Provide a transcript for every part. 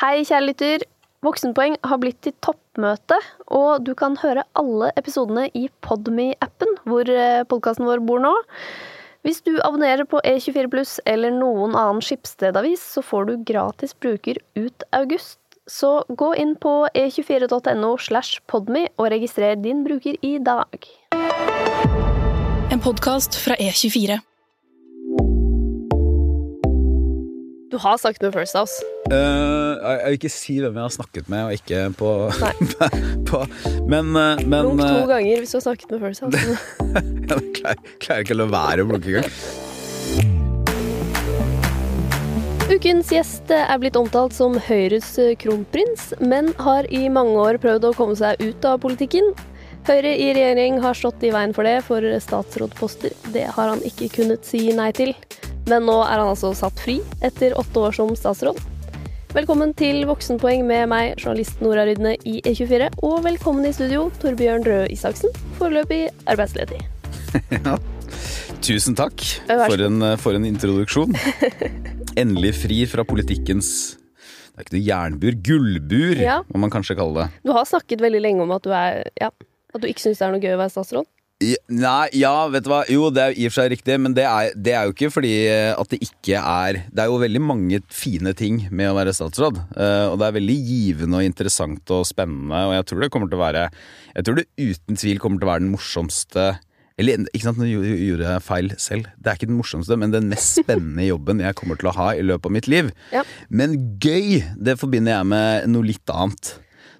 Hei, kjære lytter. Voksenpoeng har blitt til toppmøte, og du kan høre alle episodene i Podme-appen, hvor podkasten vår bor nå. Hvis du abonnerer på E24 pluss eller noen annen Skipsted-avis, så får du gratis bruker ut august. Så gå inn på e24.no slash podme og registrer din bruker i dag. En podkast fra E24. Har snakket med First House. Uh, jeg jeg vil ikke si hvem jeg har snakket med, og ikke på, på Men, uh, men Blunk to eh, ganger hvis du har snakket med First House. Jeg klarer, klarer ikke å la være å blunke engang. Ukens gjest er blitt omtalt som Høyres kronprins, men har i mange år prøvd å komme seg ut av politikken. Høyre i regjering har stått i veien for det, for statsrådposter. Det har han ikke kunnet si nei til. Men nå er han altså satt fri, etter åtte år som statsråd. Velkommen til Voksenpoeng med meg, journalist Nora Rydne i E24. Og velkommen i studio, Torbjørn Røe Isaksen, foreløpig arbeidsledig. Ja. Tusen takk for en, for en introduksjon. Endelig fri fra politikkens Det er ikke noe jernbur. Gullbur, Ja. må man kanskje kalle det. Du har snakket veldig lenge om at du er ja, at du ikke syns det er noe gøy å være statsråd. Ja, Nei, ja, vet du hva. Jo, det er i og for seg riktig, men det er, det er jo ikke fordi eh, at det ikke er Det er jo veldig mange fine ting med å være statsråd. eh, Og det er veldig givende og interessant og spennende, og jeg tror det kommer til å være Jeg tror det uten tvil kommer til å være den morsomste eller ikke sant, nå gjorde jeg feil selv. Det er ikke den morsomste, men den mest spennende jobben jeg kommer til å ha i løpet av mitt liv. Ja. Men gøy, det forbinder jeg med noe litt annet.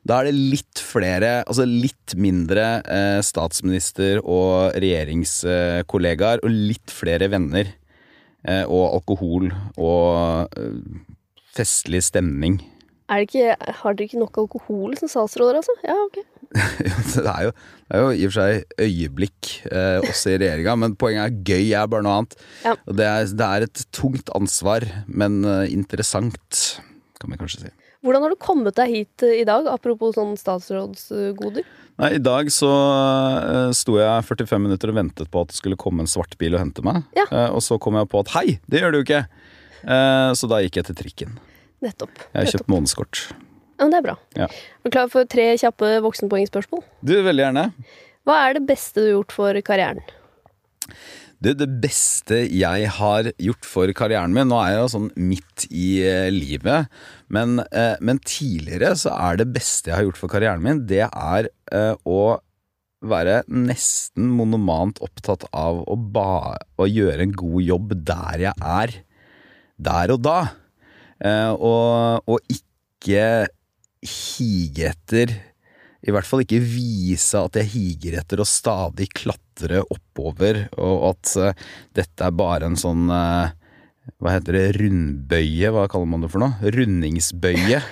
Da er det litt flere, altså litt mindre eh, statsminister og regjeringskollegaer, og litt flere venner. Eh, og alkohol og eh, festlig stemning. Er det ikke, har dere ikke nok alkohol som statsråder, altså? Ja, ok. det, er jo, det er jo i og for seg øyeblikk eh, også i regjeringa, men poenget er gøy er bare noe annet. Ja. Det er, det er et tungt ansvar, men eh, interessant, kan vi kanskje si. Hvordan har du kommet deg hit eh, i dag, apropos sånn statsrådsgoder? Nei, I dag så uh, sto jeg 45 minutter og ventet på at det skulle komme en svart bil og hente meg. Ja. Eh, og så kom jeg på at hei, det gjør det jo ikke! Eh, så da gikk jeg til trikken. Nettopp. Jeg har kjøpt månedskort. Ja, men det er bra. Ja. Er du klar for tre kjappe voksenpoengspørsmål? Du, veldig gjerne. Hva er det beste du har gjort for karrieren? Du, det beste jeg har gjort for karrieren min Nå er jeg jo sånn midt i eh, livet, men, eh, men tidligere så er det beste jeg har gjort for karrieren min, det er eh, å være nesten monomant opptatt av å, ba, å gjøre en god jobb der jeg er, der og da. Og, og ikke hige etter i hvert fall ikke vise at jeg higer etter å stadig klatre oppover, og at eh, dette er bare en sånn eh, Hva heter det? Rundbøye? Hva kaller man det for noe? Rundingsbøye.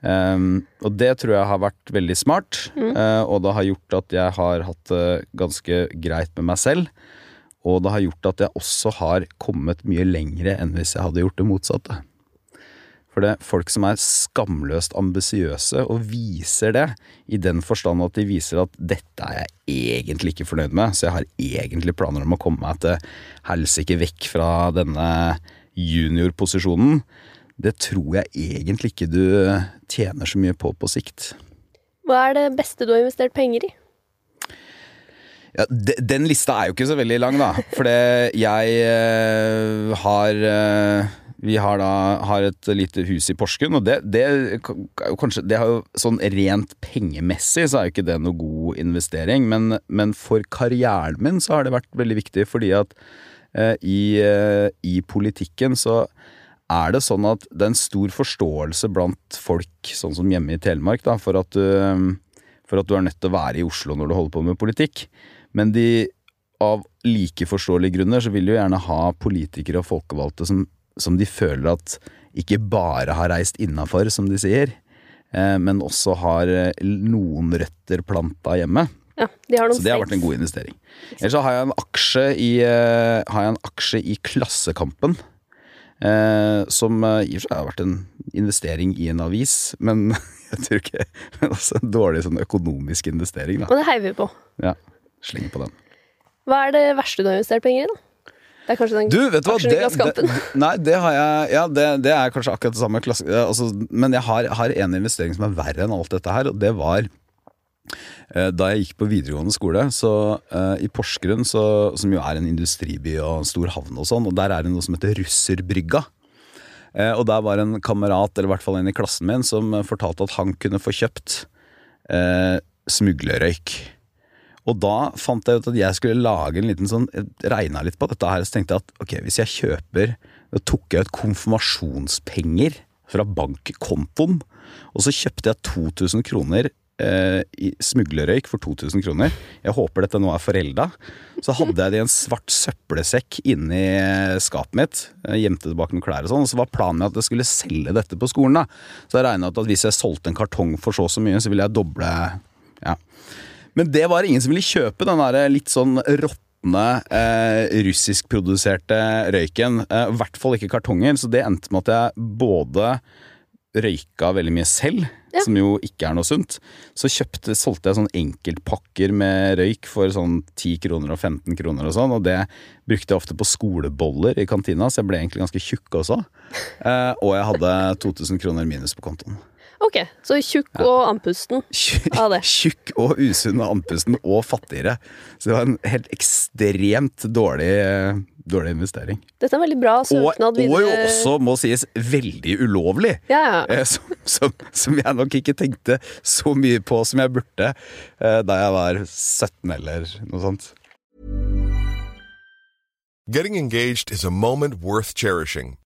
Um, og det tror jeg har vært veldig smart, eh, og det har gjort at jeg har hatt det ganske greit med meg selv. Og det har gjort at jeg også har kommet mye lengre enn hvis jeg hadde gjort det motsatte. For det folk som er skamløst ambisiøse og viser det, i den forstand at de viser at dette er jeg egentlig ikke fornøyd med, så jeg har egentlig planer om å komme meg til helsike vekk fra denne juniorposisjonen. Det tror jeg egentlig ikke du tjener så mye på på sikt. Hva er det beste du har investert penger i? Ja, de, den lista er jo ikke så veldig lang, da. For jeg eh, har eh, Vi har da har et lite hus i Porsgrunn, og det, det, kanskje, det har jo sånn rent pengemessig så er jo ikke det noe god investering, men, men for karrieren min så har det vært veldig viktig, fordi at eh, i, eh, i politikken så er det sånn at det er en stor forståelse blant folk, sånn som hjemme i Telemark, da, for at du, for at du er nødt til å være i Oslo når du holder på med politikk. Men de, av like forståelige grunner, så vil de jo gjerne ha politikere og folkevalgte som, som de føler at ikke bare har reist innafor, som de sier, eh, men også har eh, noen røtter planta hjemme. Ja, de har Så det har vært en god investering. Ellers så har jeg en aksje i, eh, har jeg en aksje i Klassekampen. Eh, som i og for seg har vært en investering i en avis, men jeg tror ikke Men også en dårlig sånn økonomisk investering, da. Og det heier vi på. Ja, slenger på den. Hva er det verste du har investert penger i, da? Det er kanskje den Du, vet du hva? Klassekampen. det, nei, det har jeg Ja, det, det er kanskje akkurat det samme. Klasse, altså, men jeg har, har en investering som er verre enn alt dette her, og det var eh, da jeg gikk på videregående skole, så eh, i Porsgrunn, så, som jo er en industriby og en stor havn og sånn, og der er det noe som heter Russerbrygga. Eh, og der var en kamerat, eller i hvert fall en i klassen min, som eh, fortalte at han kunne få kjøpt eh, smuglerrøyk. Og da fant jeg ut at jeg skulle lage en liten sånn Regna litt på dette her, så tenkte jeg at ok, hvis jeg kjøper Da tok jeg ut konfirmasjonspenger fra bankkontoen, og så kjøpte jeg 2000 kroner eh, i smuglerrøyk for 2000 kroner. Jeg håper dette nå er forelda. Så hadde jeg det i en svart søppelsekk inni skapet mitt. Gjemte tilbake bak noen klær og sånn. Og så var planen at jeg skulle selge dette på skolen. da. Så jeg regna ut at hvis jeg solgte en kartong for så og så mye, så ville jeg doble ja. Men det var ingen som ville kjøpe den der litt sånn råtne eh, russiskproduserte røyken. Eh, I hvert fall ikke kartonger, så det endte med at jeg både røyka veldig mye selv, Ja. som jo ikke er noe sunt. Så kjøpte, solgte jeg sånn enkeltpakker med røyk for sånn 10 kroner og 15 kroner og sånn, og det brukte jeg ofte på skoleboller i kantina, så jeg ble egentlig ganske tjukk også. Eh, og jeg hadde 2000 kroner minus på kontoen. Ok, så tjukk og andpusten av det. Tjukk og usunn og andpusten og fattigere. Så det var en helt ekstremt dårlig, dårlig investering. Dette er en veldig bra Og, søknad og jo også, må sies, veldig ulovlig. Ja, ja. Eh, Som, som, som jeg nok ikke tenkte så mye på som jeg burde eh, da jeg var 17 eller noe sånt. Getting engaged is a moment worth cherishing.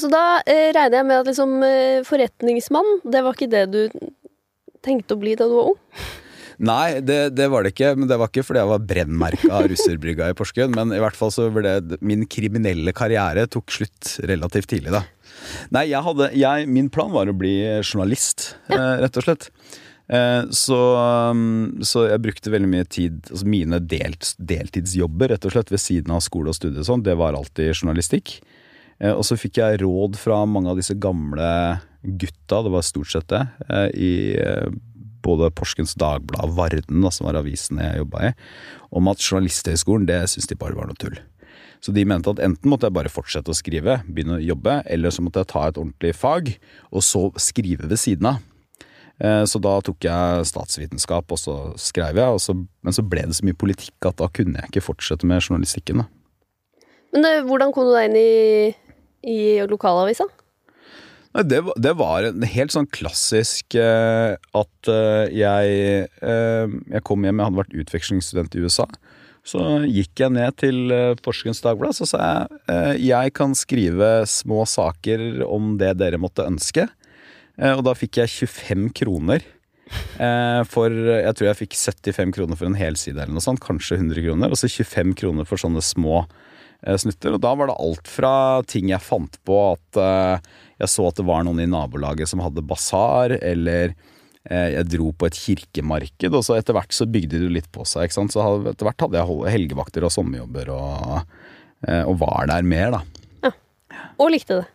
Så da eh, regner jeg med at liksom eh, forretningsmann, det var ikke det du tenkte å bli da du var ung? Nei, det, det var det ikke. Men det var ikke fordi jeg var brennmerka av russerbrygga i Porsgrunn. Men i hvert fall så ble det min kriminelle karriere tok slutt relativt tidlig, da. Nei, jeg hadde jeg, Min plan var å bli journalist, eh, rett og slett. Eh, så, um, så jeg brukte veldig mye tid Altså mine delt, deltidsjobber rett og slett ved siden av skole og studie og sånn, det var alltid journalistikk. Eh, og så fikk jeg råd fra mange av disse gamle gutta, det var stort sett det, eh, i eh, både Porskens Dagblad og Varden, da, som var avisen jeg jobba i, om at Journalisthøgskolen, det syntes de bare var noe tull. Så de mente at enten måtte jeg bare fortsette å skrive, begynne å jobbe, eller så måtte jeg ta et ordentlig fag, og så skrive ved siden av. Så da tok jeg statsvitenskap, og så skrev jeg, så, men så ble det så mye politikk at da kunne jeg ikke fortsette med journalistikken. Da. Men det, hvordan kom du deg inn i, i lokalavisa? Nei, det, det var en helt sånn klassisk eh, at eh, jeg, eh, jeg kom hjem, jeg hadde vært utvekslingsstudent i USA. Så gikk jeg ned til eh, Forskens Dagblad så sa jeg eh, jeg kan skrive små saker om det dere måtte ønske. Eh, og da fikk jeg 25 kroner. Eh, for jeg tror jeg fikk 75 kroner for en helside eller noe sånt, kanskje 100 kroner. Og så 25 kroner for sånne små eh, snutter. Og da var det alt fra ting jeg fant på at eh, jeg så at det var noen i nabolaget som hadde basar, eller eh, jeg dro på et kirkemarked, og så etter hvert så bygde det litt på seg. Så etter hvert hadde jeg helgevakter og sommerjobber og, eh, og var der mer, da. Og likte det.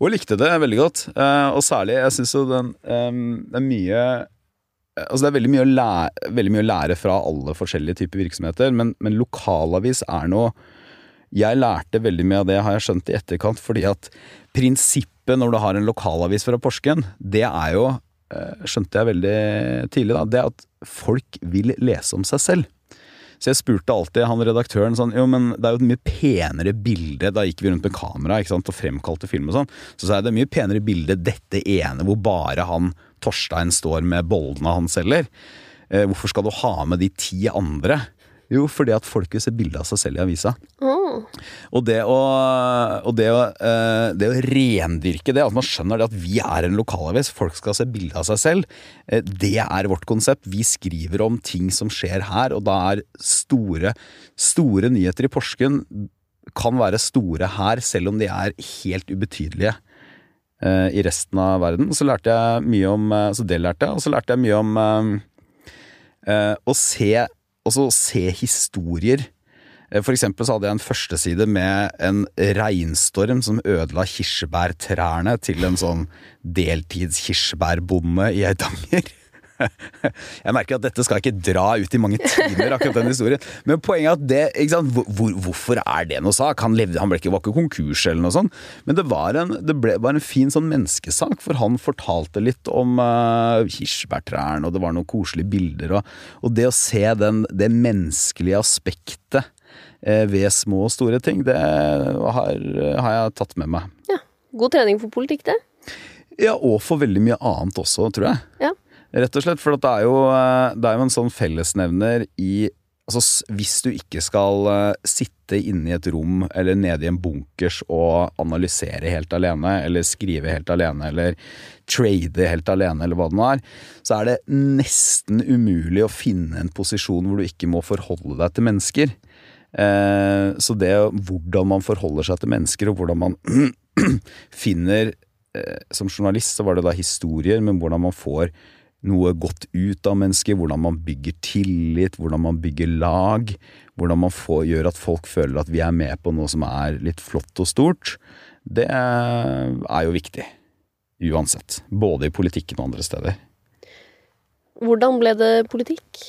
Og likte det veldig godt. Eh, og særlig, jeg syns jo den eh, er mye Altså det er veldig mye, lære, veldig mye å lære fra alle forskjellige typer virksomheter, men, men lokalavis er noe Jeg lærte veldig mye av det, har jeg skjønt i etterkant, fordi at prinsippet når du har en lokalavis fra Porsgrunn, det er jo, eh, skjønte jeg veldig tidlig, da, det at folk vil lese om seg selv. Så jeg spurte alltid han redaktøren sånn Jo, men det er jo et mye penere bilde Da gikk vi rundt med kamera ikke sant, og fremkalte film og sånn. Så sa jeg det er mye penere bilde dette ene hvor bare han Torstein står med bollene han selger. Eh, hvorfor skal du ha med de ti andre? Jo, fordi at folk vil se bilde av seg selv i avisa. Og det å, og det å, eh, det å rendyrke det, at man skjønner det at vi er en lokalavis, folk skal se bilde av seg selv, eh, det er vårt konsept. Vi skriver om ting som skjer her, og da er store, store nyheter i Porsgrunn kan være store her, selv om de er helt ubetydelige eh, i resten av verden. Så lærte jeg mye om Så det lærte jeg, og så lærte jeg mye om eh, å se Altså se historier. Eh, For eksempel så hadde jeg en førsteside med en regnstorm som ødela kirsebærtrærne til en sånn deltidskirsebærbonde i Eidanger. Jeg merker at dette skal ikke dra ut i mange timer, akkurat den historien. Men poenget er at det, ikke sant, hvor, hvor- hvorfor er det noe sak? Han, levde, han ble ikke, var ikke konkurs eller noe sånt. Men det var en, det ble, var en fin sånn menneskesak, for han fortalte litt om uh, kirsebærtrærne, og det var noen koselige bilder. Og, og det å se den, det menneskelige aspektet ved små og store ting, det har, har jeg tatt med meg. Ja. God trening for politikk, det. Ja, og for veldig mye annet også, tror jeg. Ja. Rett og slett, for det er jo, eh, det er jo en sånn fellesnevner i Altså, hvis du ikke skal eh, sitte inne i et rom eller nede i en bunkers og analysere helt alene, eller skrive helt alene, eller trade helt alene, eller hva det nå er, så er det nesten umulig å finne en posisjon hvor du ikke må forholde deg til mennesker. Eh, så det hvordan man forholder seg til mennesker, og hvordan man finner eh, Som journalist så var det da historier, men hvordan man får noe godt ut av mennesker, hvordan man bygger tillit, hvordan man bygger lag, hvordan man får, gjør at folk føler at vi er med på noe som er litt flott og stort, det er jo viktig. Uansett. Både i politikken og andre steder. Hvordan ble det politikk?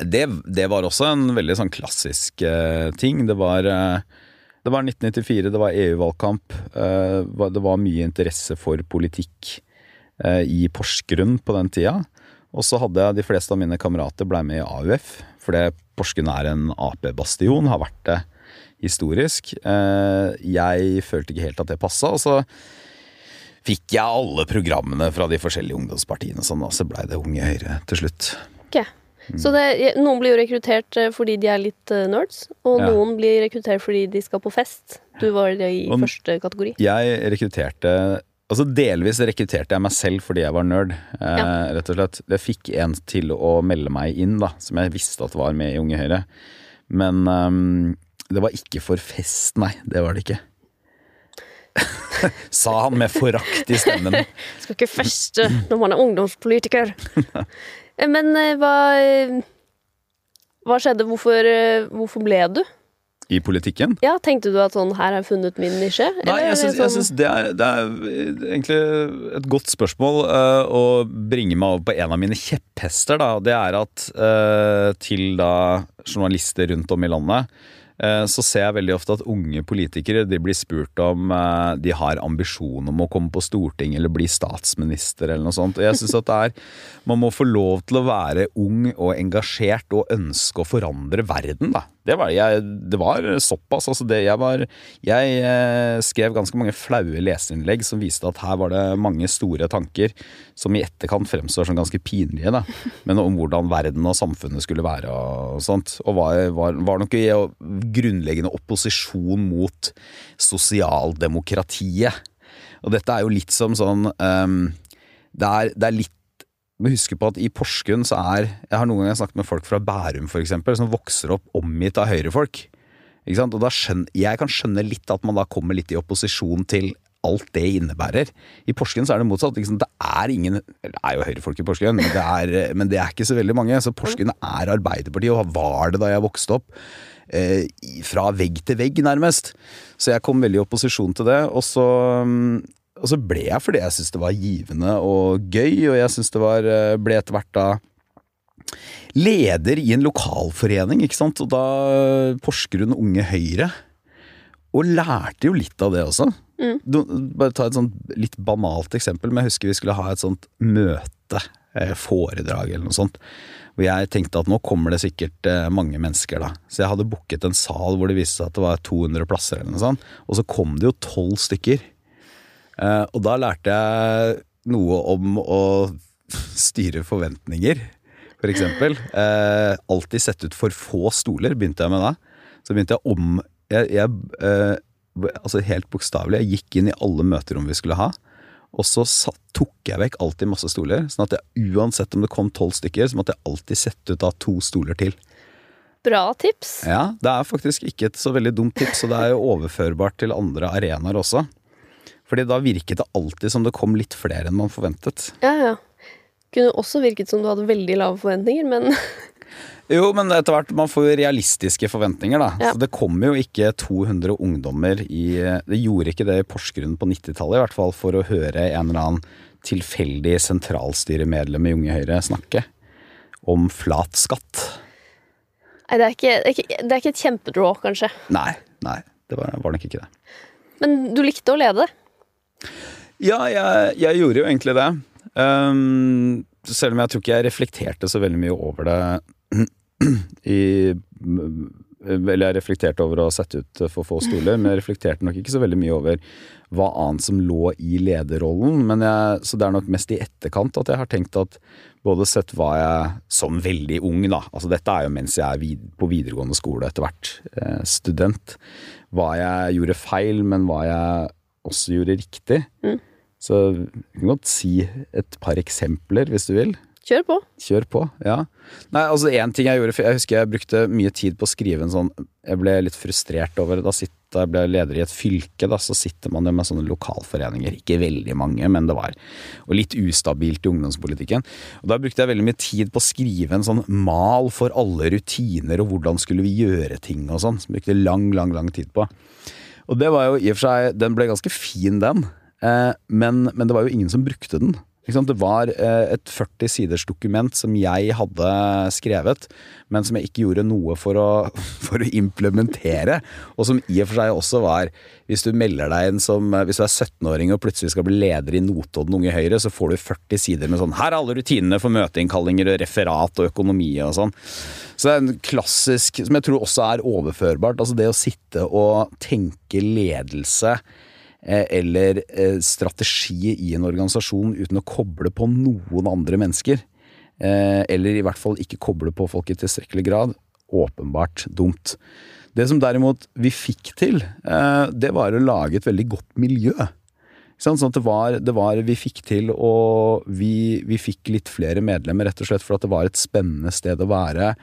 Det, det var også en veldig sånn klassisk uh, ting. Det var, uh, det var 1994, det var EU-valgkamp. Uh, det var mye interesse for politikk eh, i Porsgrunn på den tida. Og så hadde jeg de fleste av mine kamerater ble med i AUF, fordi Porsgrunn er en Ap-bastion, har vært det historisk. Eh, jeg følte ikke helt at det passa, og så fikk jeg alle programmene fra de forskjellige ungdomspartiene, sånn, og så blei det Unge Høyre til slutt. Ok. Så det, noen blir jo rekruttert eh, fordi de er litt eh, nerds, og Ja. noen blir rekruttert fordi de skal på fest. Du var i Og- første kategori. Jeg rekrutterte Altså Delvis rekrutterte jeg meg selv fordi jeg var nerd, eh, Ja. rett og slett. Jeg fikk en til å melde meg inn, da, som jeg visste at var med i Unge Høyre. Men um, det var ikke for fest, nei. Det var det ikke. Sa han med forakt i stemmen. Skal ikke feste når man er ungdomspolitiker. Men eh, hva eh, Hva skjedde? Hvorfor, eh, hvorfor ble du? I politikken. Ja, Tenkte du at sånn her har jeg funnet min nisje? Nei, jeg syns, jeg syns det, er, det er egentlig et godt spørsmål uh, å bringe meg over på en av mine kjepphester. Da. Det er at uh, til da journalister rundt om i landet så ser jeg veldig ofte at unge politikere de blir spurt om eh, de har ambisjon om å komme på Stortinget eller bli statsminister eller noe sånt. Og jeg synes at det er Man må få lov til å være ung og engasjert og ønske å forandre verden, da. Det var, jeg, det var såpass. Altså det, jeg var Jeg eh, skrev ganske mange flaue leserinnlegg som viste at her var det mange store tanker som i etterkant fremstår som ganske pinlige, da. Men om hvordan verden og samfunnet skulle være og sånt. Og var, var, var nok i grunnleggende opposisjon mot sosialdemokratiet. Og dette er jo litt som sånn um, det, er, det er litt må huske på at i Porsgrunn så er Jeg har noen ganger snakket med folk fra Bærum eksempel, som vokser opp omgitt av høyrefolk. Ikke sant? Og da skjønner, jeg kan skjønne litt at man da kommer litt i opposisjon til alt det innebærer. I Porsgrunn så er det motsatt. Det er ingen Det er jo høyrefolk i Porsgrunn, men det, er, men det er ikke så veldig mange. Så Porsgrunn er Arbeiderpartiet, og var det da jeg vokste opp. Eh, fra vegg til vegg, nærmest. Så jeg kom veldig i opposisjon til det. Og så, mm, og så ble jeg fordi jeg syntes det var givende og gøy, og jeg synes det var, eh, ble etter hvert da leder i en lokalforening, ikke sant. Og da Porsgrunn Unge Høyre. Og lærte jo litt av det også. Du, bare ta et sånt litt banalt eksempel, men jeg husker vi skulle ha et sånt møte eh, foredrag eller noe sånt. Hvor jeg tenkte at nå kommer det sikkert eh, mange mennesker, da. Så jeg hadde booket en sal hvor det viste seg at det var 200 plasser eller noe sånt. Og så kom det jo tolv stykker. Eh, og da lærte jeg noe om å styre forventninger, for eksempel. Eh, alltid sette ut for få stoler, begynte jeg med da. Så begynte jeg om Jeg, jeg eh, altså helt bokstavelig, jeg gikk inn i alle møterom vi skulle ha. Og så satt, tok jeg vekk alltid masse stoler, sånn at jeg uansett om det kom tolv stykker, så måtte jeg alltid sette ut da to stoler til. Bra tips. Ja, det er faktisk ikke et så veldig dumt tips, og det er jo overførbart til andre arenaer også. Fordi da virket det alltid som det kom litt flere enn man forventet. Ja, ja. Kunne også virket som du hadde veldig lave forventninger, men Jo, men etter hvert, man får jo realistiske forventninger, da. Ja. Så det kom jo ikke 200 ungdommer i Det gjorde ikke det i Porsgrunn på 90-tallet, i hvert fall, for å høre en eller annen tilfeldig sentralstyremedlem i Unge Høyre snakke om flat skatt. Nei, det er ikke, det er ikke, det er ikke et kjempedraw, kanskje. Nei, nei, det var, var nok ikke det. Men du likte å lede. Ja, jeg, jeg gjorde jo egentlig det. Um, selv om jeg tror ikke jeg reflekterte så veldig mye over det i Eller jeg reflekterte over å sette ut for få stoler, men jeg reflekterte nok ikke så veldig mye over hva annet som lå i lederrollen. Jeg, så det er nok mest i etterkant at jeg har tenkt at både sett hva jeg som veldig ung, da Altså dette er jo mens jeg er vid på videregående skole etter hvert, eh, student. Hva jeg gjorde feil, men hva jeg også gjorde riktig. Så vi kan godt si et par eksempler, hvis du vil. Kjør på. Kjør på, ja. Nei, altså en ting jeg gjorde, for jeg husker jeg brukte mye tid på å skrive en sånn Jeg ble litt frustrert over Da sitt- da jeg ble leder i et fylke, da, så sitter man jo med sånne lokalforeninger. Ikke veldig mange, men det var Og litt ustabilt i ungdomspolitikken. Og da brukte jeg veldig mye tid på å skrive en sånn mal for alle rutiner og hvordan skulle vi gjøre ting og sånn. Som jeg brukte lang, lang, lang tid på. Og det var jo i og for seg Den ble ganske fin, den. Eh, men, men det var jo ingen som brukte den. Det var eh, et 40 siders dokument som jeg hadde skrevet, men som jeg ikke gjorde noe for å, for å implementere. Og som i og for seg også var Hvis du melder deg inn som Hvis du er 17-åring og plutselig skal bli leder i Notodden Unge Høyre, så får du 40 sider med sånn Her er alle rutinene for møteinnkallinger og referat og økonomi og sånn. Så det er en klassisk, som jeg tror også er overførbart. Altså det å sitte og tenke ledelse eh, eller eh, strategi i en organisasjon uten å koble på noen andre mennesker. Eh, eller i hvert fall ikke koble på folk i tilstrekkelig grad. Åpenbart dumt. Det som derimot vi fikk til, eh, det var å lage et veldig godt miljø. Sånn at det var, det var Vi fikk til og vi, vi fikk litt flere medlemmer rett og slett for at det var et spennende sted å være.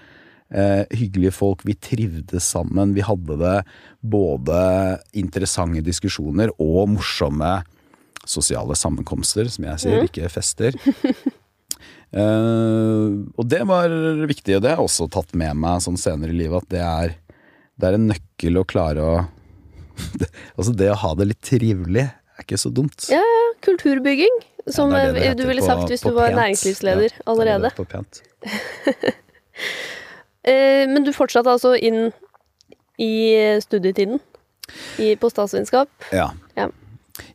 Eh, hyggelige folk, vi trivdes sammen. Vi hadde det både interessante diskusjoner og morsomme sosiale sammenkomster, som jeg sier, ikke fester. Eh, og det var viktig, og det har jeg også tatt med meg sånn senere i livet, at det er, det er en nøkkel å klare å Altså det å ha det litt trivelig er ikke så dumt. Ja, ja. Kulturbygging. Som Ja, det det du ville ville på- sagt hvis du var pent. næringslivsleder Ja, allerede. det er det På pent. Eh, men du fortsatte altså inn i studietiden i, på statsvitenskap. Ja. Ja.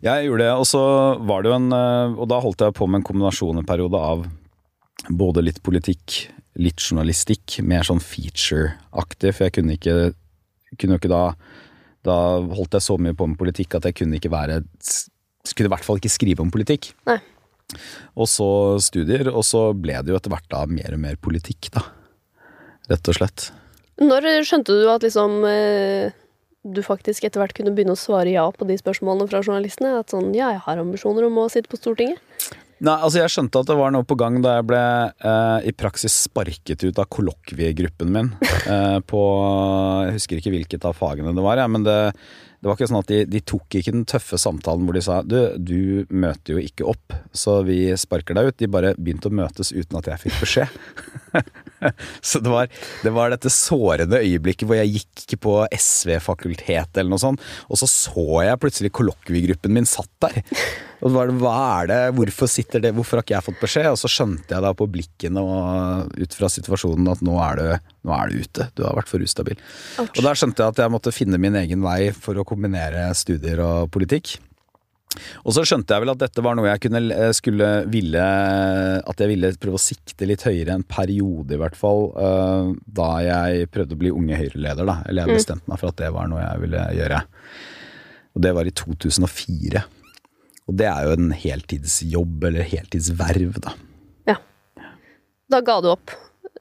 Jeg gjorde det, og så var det jo en eh, Og da holdt jeg på med en kombinasjon en periode av både litt politikk, litt journalistikk, mer sånn feature-aktig, for jeg kunne ikke kunne jo ikke da Da holdt jeg så mye på med politikk at jeg kunne ikke være Skulle i hvert fall ikke skrive om politikk. Nei. Og så studier, og så ble det jo etter hvert da mer og mer politikk, da. Rett og slett. Når skjønte du at liksom eh, du faktisk etter hvert kunne begynne å svare ja på de spørsmålene fra journalistene? At sånn ja, jeg har ambisjoner om å sitte på Stortinget. Nei, altså Jeg skjønte at det var noe på gang da jeg ble eh, i praksis sparket ut av kollokviegruppen min. Eh, på Jeg husker ikke hvilket av fagene det var, ja, men det, det var ikke sånn at de, de tok ikke den tøffe samtalen hvor de sa du, du møter jo ikke opp, så vi sparker deg ut. De bare begynte å møtes uten at jeg fikk beskjed. så det var, det var dette sårende øyeblikket hvor jeg gikk på SV-fakultetet eller noe sånt, og så så jeg plutselig kollokviegruppen min satt der. Og så var det, hva er det, hvorfor sitter det, hvorfor har ikke jeg fått beskjed? Og så skjønte jeg da på blikkene og ut fra situasjonen at nå er du, nå er du ute, du har vært for ustabil. Og da skjønte jeg at jeg måtte finne min egen vei for å kombinere studier og politikk. Og så skjønte jeg vel at dette var noe jeg kunne, eh, skulle ville At jeg ville prøve å sikte litt høyere en periode, i hvert fall. eh, Da jeg prøvde å bli Unge Høyre-leder, da. Eller jeg bestemte meg for at det var noe jeg ville gjøre. Og det var i 2004. Og det er jo en heltidsjobb, eller heltidsverv, da. Ja. Da ga du opp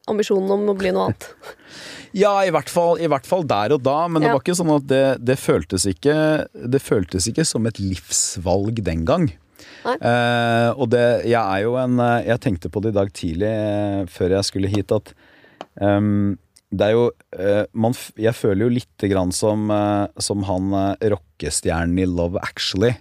ambisjonen om å bli noe annet. Ja, i hvert fall, i hvert fall der og da, men det var ikke sånn at det, det, føltes ikke, det føltes ikke som et livsvalg den gang. Eh, og det, jeg er jo en eh, Jeg tenkte på det i dag tidlig eh, før jeg skulle hit, at um, det er jo man, Jeg føler jo lite grann som, som han rockestjernen i Love Actually.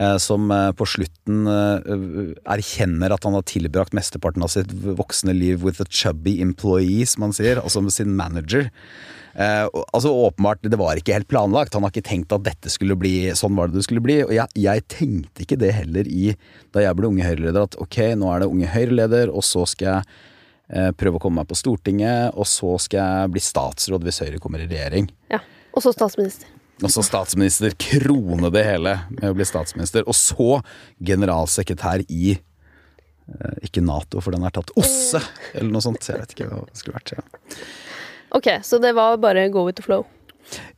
Eh, Som eh, på slutten eh, erkjenner at han har tilbrakt mesteparten av sitt voksne liv with a chubby employee, som han sier, altså med sin manager. Altså åpenbart, Det var ikke helt planlagt. Han har ikke tenkt at dette skulle bli sånn var det det skulle bli. Og jeg, jeg tenkte ikke det heller i da jeg ble Unge Høyre-leder, at ok, nå er det Unge Høyre-leder, og så skal jeg prøve å komme meg på Stortinget, og så skal jeg bli statsråd hvis Høyre kommer i regjering. Ja. Og så statsminister. Og så statsminister, krone det hele med å bli statsminister. Og så generalsekretær i eh, ikke Nato, for den er tatt OSSE, eller noe sånt. Jeg vet ikke hva det skulle vært. Ja. Ok, så det var bare go with the flow.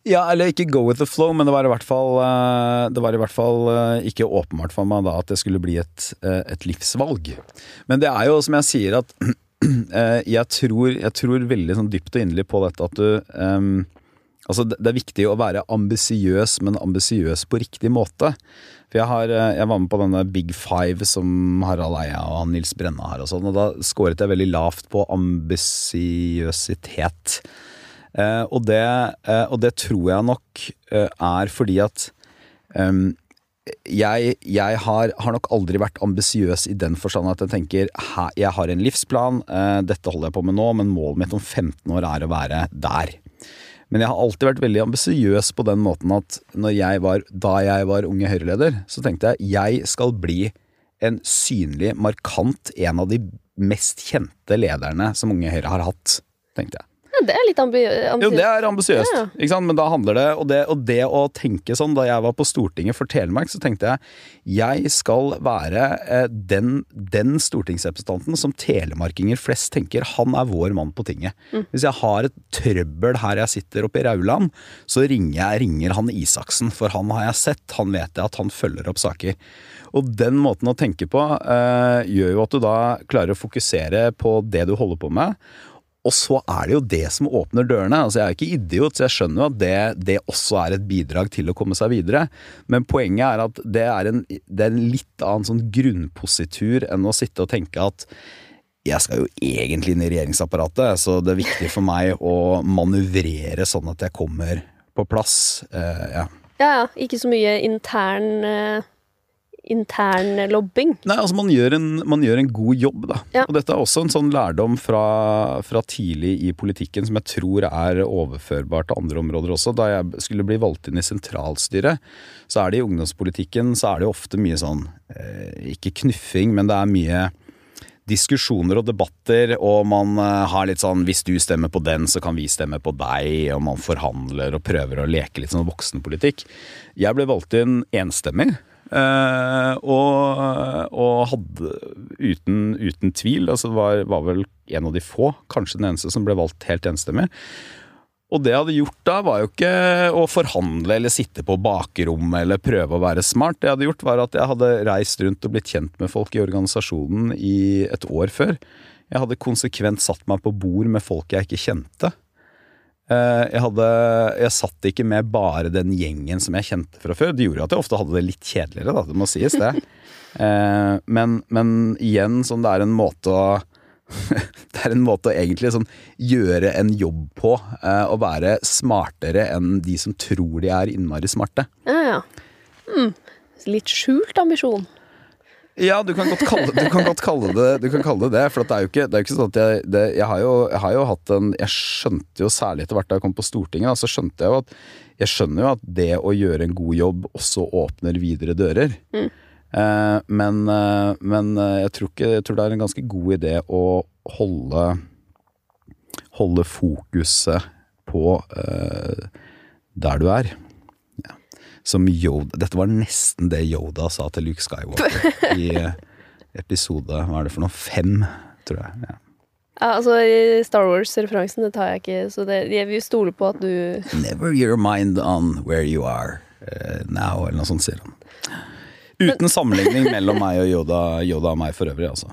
Ja, eller ikke go with the flow, men det var i hvert fall, eh, det var i hvert fall eh, ikke åpenbart for meg da at det skulle bli et, et livsvalg. Men det er jo som jeg sier at jeg tror, jeg tror veldig sånn dypt og inderlig på dette at du ehm, Altså det er viktig å være ambisiøs, men ambisiøs på riktig måte. For jeg, har, eh, jeg var med på denne Big Five som Harald Eia og Nils Brenna har og sånn, og da scoret jeg veldig lavt på ambisiøsitet. Eh, og, eh, og det tror jeg nok eh, er fordi at ehm, jeg, jeg har, har nok aldri vært ambisiøs i den forstand at jeg tenker jeg har en livsplan, eh, dette holder jeg på med nå, men målet mitt om 15 år er å være der. Men jeg har alltid vært veldig ambisiøs på den måten at jeg var, da jeg var Unge Høyre-leder, så tenkte jeg jeg skal bli en synlig, markant, en av de mest kjente lederne som Unge Høyre har hatt, tenkte jeg. Ja, det er litt ambi ambisiøst. Jo, det er ambisiøst, Ja. men da handler det og, det og det å tenke sånn Da jeg var på Stortinget for Telemark, så tenkte jeg jeg skal være eh, den, den stortingsrepresentanten som telemarkinger flest tenker han er vår mann på tinget. Hvis jeg har et trøbbel her jeg sitter oppe i Rauland, så ringer jeg ringer han Isaksen, for han har jeg sett, han vet jeg at han følger opp saker. Og den måten å tenke på eh, gjør jo at du da klarer å fokusere på det du holder på med. Og så er det jo det som åpner dørene. Altså Jeg er ikke idiot, så jeg skjønner jo at det, det også er et bidrag til å komme seg videre. Men poenget er at det er en, det er en litt annen sånn grunnpositur enn å sitte og tenke at jeg skal jo egentlig inn i regjeringsapparatet, så det er viktig for meg å manøvrere sånn at jeg kommer på plass. Uh, ja. Ja. Ikke så mye intern eh, intern lobbing. Nei, altså man gjør en, man gjør en god jobb, da. Ja. Og dette er også en sånn lærdom fra, fra tidlig i politikken som jeg tror er overførbar til andre områder også. Da jeg skulle bli valgt inn i sentralstyret, så er det i ungdomspolitikken så er det ofte mye sånn eh, Ikke knuffing, men det er mye diskusjoner og debatter, og man eh, har litt sånn Hvis du stemmer på den, så kan vi stemme på deg, og man forhandler og prøver å leke litt sånn voksenpolitikk. Jeg ble valgt inn enstemmig. Eh, og, og hadde uten, uten tvil altså det var, var vel en av de få, kanskje den eneste, som ble valgt helt enstemmig. Og det jeg hadde gjort da, var jo ikke å forhandle eller sitte på bakrommet eller prøve å være smart. Det jeg hadde gjort, var at jeg hadde reist rundt og blitt kjent med folk i organisasjonen i et år før. Jeg hadde konsekvent satt meg på bord med folk jeg ikke kjente. Eh, Jeg, hadde, jeg satt ikke med bare den gjengen som jeg kjente fra før. Det gjorde at jeg ofte hadde det litt kjedeligere, da. Det må sies, det. Eh, Men, men igjen, sånn det er en måte å det er en måte å egentlig sånn gjøre en jobb på. eh, Å være smartere enn de som tror de er innmari smarte. Ja, ja. Mm. Litt skjult ambisjon. Ja, du kan godt kalle, du kan godt kalle, det, du kan kalle det det. For det er jo ikke, det er jo ikke sånn at jeg det, jeg, har jo, jeg har jo hatt en Jeg skjønte jo særlig etter hvert da jeg kom på Stortinget, da, så skjønte jeg jo at Jeg skjønner jo at det å gjøre en god jobb også åpner videre dører. Eh, men, eh, men eh, jeg, tror ikke, jeg tror det er en ganske god idé å holde Holde fokuset på eh, der du er. Som Yoda Dette var nesten det Yoda sa til Luke Skywalker i eh, episode Hva er det for noe? Fem, tror jeg. Ja. Ja, altså i Star Wars-referansen, det tar jeg ikke, så det, jeg vil stole på at du Never your mind on where you are eh, now, eller noe sånt, sier han. Uten sammenligning mellom meg og Yoda, Yoda og meg for øvrig, altså.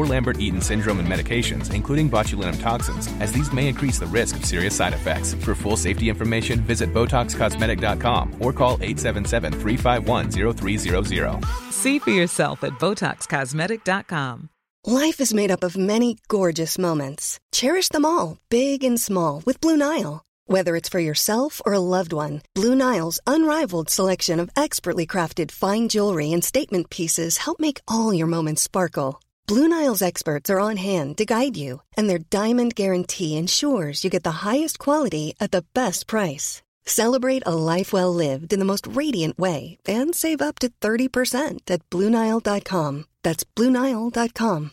or Lambert Eaton syndrome and medications, including botulinum toxins, as these may increase the risk of serious side effects. For full safety information, visit BotoxCosmetic.com or call 877 351 0300. See for yourself at BotoxCosmetic.com. Life is made up of many gorgeous moments. Cherish them all, big and small, with Blue Nile. Whether it's for yourself or a loved one, Blue Nile's unrivaled selection of expertly crafted fine jewelry and statement pieces help make all your moments sparkle. Blue Nile's experts are on hand to guide you, and their diamond guarantee ensures you get the highest quality at the best price. Celebrate a life well lived in the most radiant way and save up to 30% at BlueNile.com. That's BlueNile.com.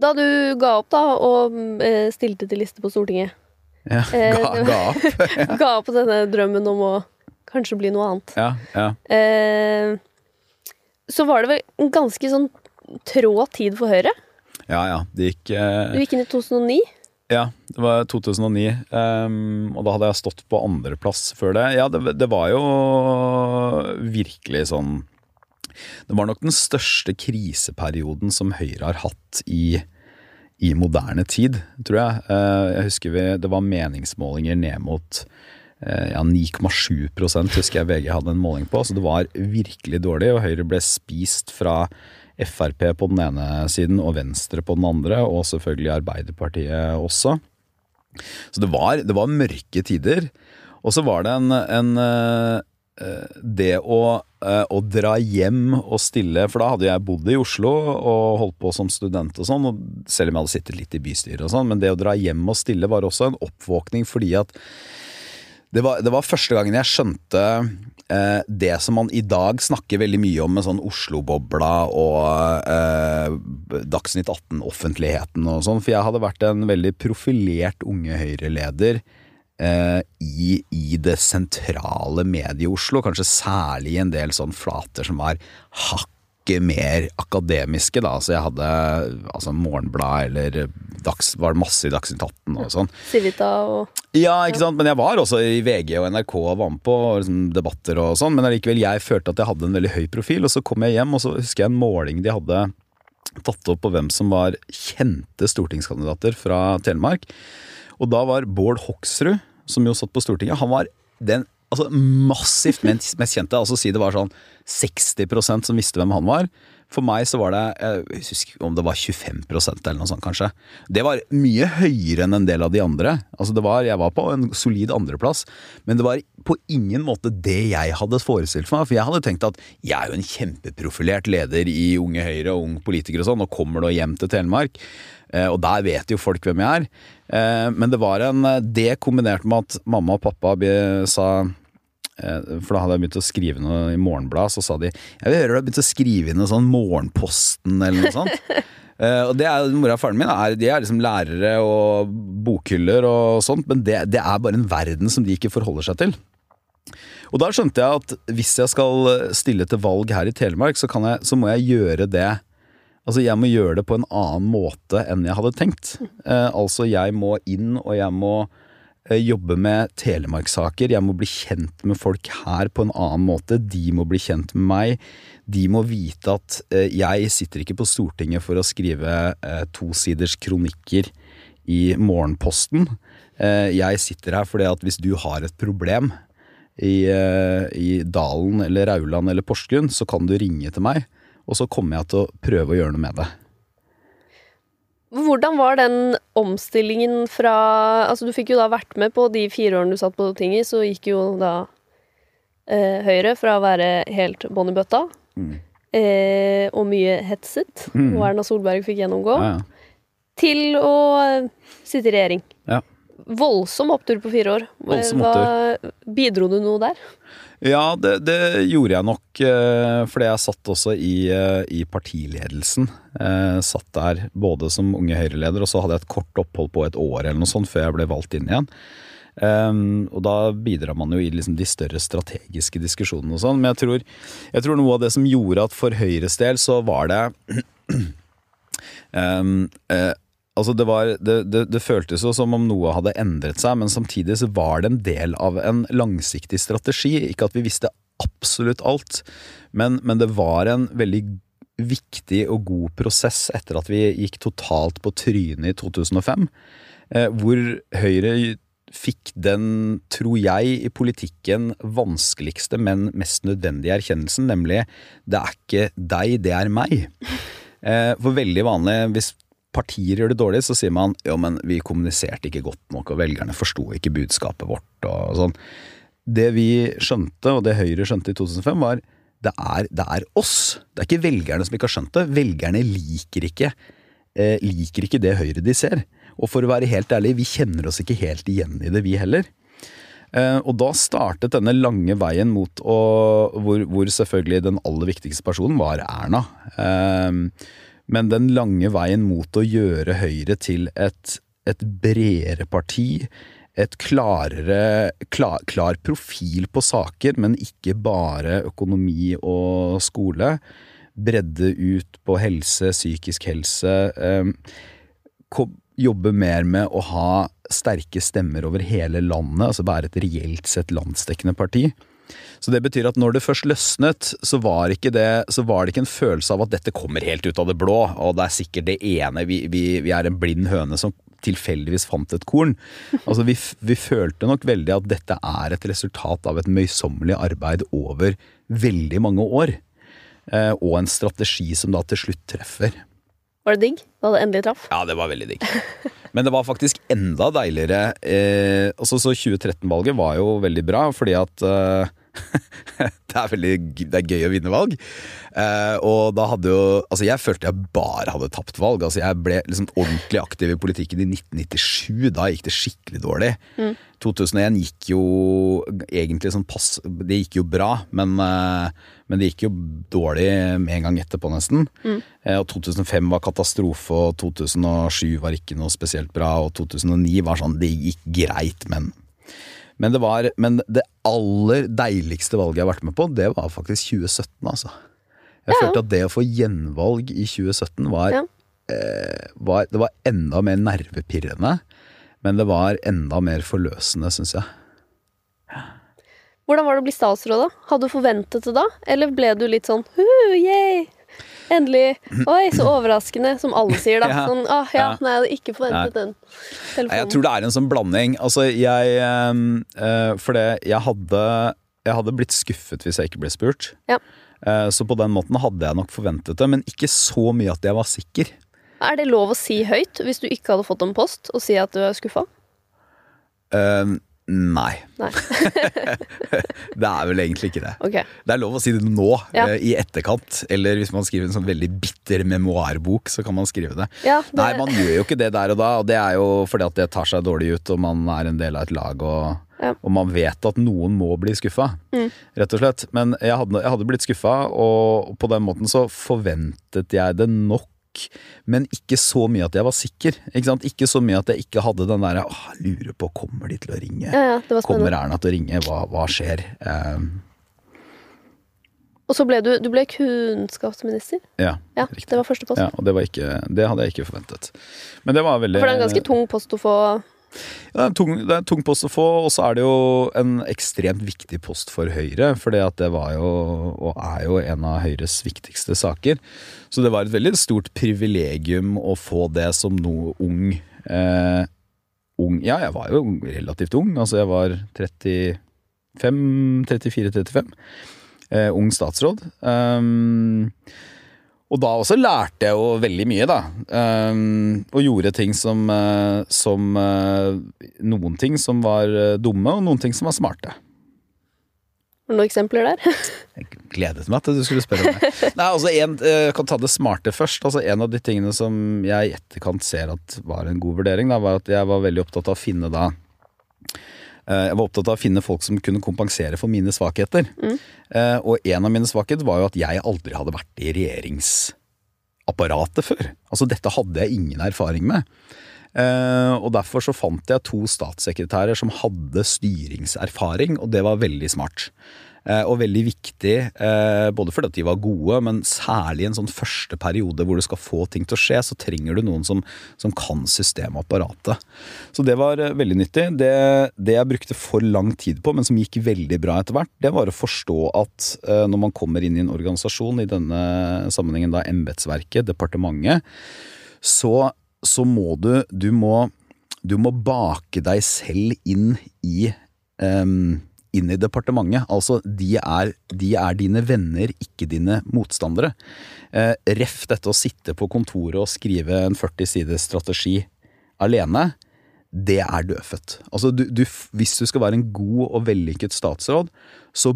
Da du ga opp da og eh, stilte til liste på Stortinget, Ja, Eh, ga, ga opp. ga opp denne drømmen om å kanskje bli noe annet, Ja, ja. eh, så var det vel en ganske sånn trå tid for Høyre. ja, ja. Det gikk eh, Du gikk inn i 2009. Ja, det var 2009, Um, og da hadde jeg stått på andreplass før det. Ja, det, det var jo virkelig sånn Det var nok den største kriseperioden som Høyre har hatt i, i moderne tid, tror jeg. Eh, jeg husker vi, det var meningsmålinger ned mot ja, 9,7 husker jeg VG hadde en måling på, så det var virkelig dårlig, og Høyre ble spist fra Frp på den ene siden og Venstre på den andre, og selvfølgelig Arbeiderpartiet også. Så det var, det var mørke tider. Og så var det en, en eh, Det å, eh, å dra hjem og stille For da hadde jeg bodd i Oslo og holdt på som student og sånn, selv om jeg hadde sittet litt i bystyret og sånn, men det å dra hjem og stille var også en oppvåkning fordi at det var, det var første gangen jeg skjønte eh, det som man i dag snakker veldig mye om med sånn Oslo-bobla og eh, Dagsnytt 18-offentligheten og sånn. For jeg hadde vært en veldig profilert Unge Høyre-leder eh, i, i det sentrale medie-Oslo. Kanskje særlig i en del sånn flater som var hakket mer akademiske, da. Så jeg hadde altså Morgenblad eller dags, var det masse i Dagsnytt 18 og sånn. Civita og Ja, ikke sant, men jeg var også i VG og NRK og var med på liksom, debatter og sånn, men allikevel jeg følte at jeg hadde en veldig høy profil, og så kom jeg hjem, og så husker jeg en måling de hadde tatt opp på hvem som var kjente stortingskandidater fra Telemark, og da var Bård Hoksrud, som jo satt på Stortinget, han var den altså, massivt mest kjente, altså si det var sånn 60% som visste hvem han var. For meg så var det jeg husker om det var 25% eller noe sånt, kanskje. Det var mye høyere enn en del av de andre. Altså det var, Jeg var på en solid andreplass, men det var på ingen måte det jeg hadde forestilt meg. For jeg hadde tenkt at jeg er jo en kjempeprofilert leder i Unge Høyre og Ung Politiker og sånn, og kommer nå hjem til Telemark. Eh, Og der vet jo folk hvem jeg er. Eh, Men det var en Det kombinert med at mamma og pappa sa Eh, For da hadde jeg begynt å skrive noe i Morgenbladet, så sa de Jeg vil høre du har begynt å skrive inn noe sånn Morgenposten eller noe sånt. uh, og det er Mora og faren min er, de er liksom lærere og bokhyller og sånt, men det, det er bare en verden som de ikke forholder seg til. Og da skjønte jeg at hvis jeg skal stille til valg her i Telemark, så, kan jeg, så må jeg gjøre det Altså jeg må gjøre det på en annen måte enn jeg hadde tenkt. Eh, altså jeg må inn, og jeg må eh, jobbe med telemarkssaker. Jeg må bli kjent med folk her på en annen måte. De må bli kjent med meg. De må vite at eh, jeg sitter ikke på Stortinget for å skrive eh, tosiders kronikker i Morgenposten. Eh, jeg sitter her fordi at hvis du har et problem i, eh, i Dalen eller Rauland eller Porsgrunn, så kan du ringe til meg, og så kommer jeg til å prøve å gjøre noe med det. Hvordan var den omstillingen fra Altså, du fikk jo da vært med på de fire årene du satt på tinget, så gikk jo da eh, Høyre fra å være helt bånn i bøtta eh, og mye hetset, Mm. og Erna Solberg fikk gjennomgå, Ja, ja. til å eh, sitte i regjering. Ja. Voldsom opptur på fire år. Voldsom Hva, bidro du noe der? Ja, det, det gjorde jeg nok, eh, fordi jeg satt også i, eh, i partiledelsen. Jeg satt der både som unge Høyre-leder, og så hadde jeg et kort opphold på et år eller noe sånt før jeg ble valgt inn igjen. Um, og da bidrar man jo i liksom de større strategiske diskusjonene og sånn. Men jeg tror, jeg tror noe av det som gjorde at for Høyres del så var det um, eh, Altså det, var, det, det, det føltes jo som om noe hadde endret seg, men samtidig så var det en del av en langsiktig strategi. Ikke at vi visste absolutt alt, men, men det var en veldig viktig og god prosess etter at vi gikk totalt på trynet i 2005, eh, hvor Høyre fikk den, tror jeg, i politikken vanskeligste, men mest nødvendige erkjennelsen, nemlig det er ikke deg, det er meg. Eh, For veldig vanlig, hvis partier gjør det dårlig, så sier man jo, men vi kommuniserte ikke godt nok, og velgerne forsto ikke budskapet vårt og sånn. Det vi skjønte, og det Høyre skjønte i 2005, var det er, det er oss. Det er ikke velgerne som ikke har skjønt det. Velgerne liker ikke, eh, liker ikke det Høyre de ser. Og for å være helt ærlig, vi kjenner oss ikke helt igjen i det, vi heller. Eh, og da startet denne lange veien mot å hvor, hvor selvfølgelig den aller viktigste personen var Erna. Men den lange veien mot å gjøre Høyre til et, et bredere parti, et klarere klar, klar profil på saker, men ikke bare økonomi og skole. Bredde ut på helse, psykisk helse. Eh, jobbe mer med å ha sterke stemmer over hele landet, altså være et reelt sett landsdekkende parti. Så det betyr at når det først løsnet, så var, ikke det, så var det ikke en følelse av at dette kommer helt ut av det blå, og det er sikkert det ene, vi, vi, vi er en blind høne som tilfeldigvis fant et korn. Altså vi, vi følte nok veldig at dette er et resultat av et møysommelig arbeid over veldig mange år. Eh, og en strategi som da til slutt treffer. Var det digg da det endelig traff? Ja, det var veldig digg. Men det var faktisk enda deiligere eh, altså, Så 2013-valget var jo veldig bra, fordi at eh, det, er veldig, det er gøy å vinne valg. Eh, og da hadde jo Altså, jeg følte jeg bare hadde tapt valg. Altså, jeg ble liksom ordentlig aktiv i politikken i 1997. Da gikk det skikkelig dårlig. 2001 gikk jo egentlig sånn pass Det gikk jo bra, men, eh, men det gikk jo dårlig med en gang etterpå, nesten. Eh, Og 2005 var katastrofe, og 2007 var ikke noe spesielt bra, og 2009 var sånn Det gikk greit, men men det, var, men det aller deiligste valget jeg har vært med på, det var faktisk 2017, altså. Jeg Ja. følte at det å få gjenvalg i 2017 var, Ja. eh, var Det var enda mer nervepirrende, men det var enda mer forløsende, syns jeg. Hvordan var det å bli statsråd, da? Hadde du forventet det da? Eller ble du litt sånn yay! Endelig. Oi, så overraskende, som alle sier, da. Sånn, ah, ja, nei, jeg hadde ikke forventet den telefonen. Jeg tror det er en sånn blanding. Altså, jeg eh, For det, jeg hadde Jeg hadde blitt skuffet hvis jeg ikke ble spurt. Ja. Eh, så på den måten hadde jeg nok forventet det, men ikke så mye at jeg var sikker. Er det lov å si høyt hvis du ikke hadde fått en post, og si at du er skuffa? Eh, nei. Nei. Det er vel egentlig ikke det. Okay. Det er lov å si det nå, Ja. eh, i etterkant. Eller hvis man skriver en sånn veldig bitter memoarbok, så kan man skrive det. Ja, det- Nei, man gjør jo ikke det der og da, og det er jo fordi at det tar seg dårlig ut, og man er en del av et lag, og, Ja. og man vet at noen må bli skuffa. Rett og slett. Men jeg hadde, jeg hadde blitt skuffa, og på den måten så forventet jeg det nok. Men ikke så mye at jeg var sikker. Ikke, ikke så mye at jeg ikke hadde den derre åh, lurer på kommer de til å ringe. Ja, ja, Kommer. Erna til å ringe? Hva, hva skjer? Um... Og så ble du, du ble kunnskapsminister. ja, Ja, det var første post. Ja, og det, var ikke, det hadde jeg ikke forventet. Men det var veldig For det er en ganske tung post å få Det er, tung, det er tung post å få, og så er det jo en ekstremt viktig post for Høyre. For det var jo, og er jo, en av Høyres viktigste saker. Så det var et veldig stort privilegium å få det som noe ung. Eh, ung Ja, jeg var jo relativt ung. Altså jeg var 35-34-35. Eh, ung statsråd. Um, og da også lærte jeg jo veldig mye, da. Um, og gjorde ting som, uh, som uh, Noen ting som var uh, dumme, og noen ting som var smarte. Noen eksempler der? jeg gledet meg til du skulle spørre om det. Nei, altså en, Jeg kan ta det smarte først. Altså En av de tingene som jeg i etterkant ser at var en god vurdering, da, var at jeg var veldig opptatt av å finne da jeg var opptatt av å finne folk som kunne kompensere for mine svakheter. Mm. Og en av mine svakheter var jo at jeg aldri hadde vært i regjeringsapparatet før. Altså dette hadde jeg ingen erfaring med. Og derfor så fant jeg to statssekretærer som hadde styringserfaring, og det var veldig smart. Og veldig viktig, både fordi de var gode, men særlig i en sånn første periode hvor du skal få ting til å skje, så trenger du noen som, som kan systemapparatet. Så det var veldig nyttig. Det, det, jeg brukte for lang tid på, men som gikk veldig bra etter hvert, det var å forstå at når man kommer inn i en organisasjon, i denne sammenhengen da embetsverket, departementet, så, så må du Du må, du må bake deg selv inn i um, inn i departementet. Altså, de er, de er dine venner, ikke dine motstandere. Eh, ref dette å sitte på kontoret og skrive en 40 siders strategi alene. Det er dødfødt. Altså, du, du, hvis du skal være en god og vellykket statsråd, så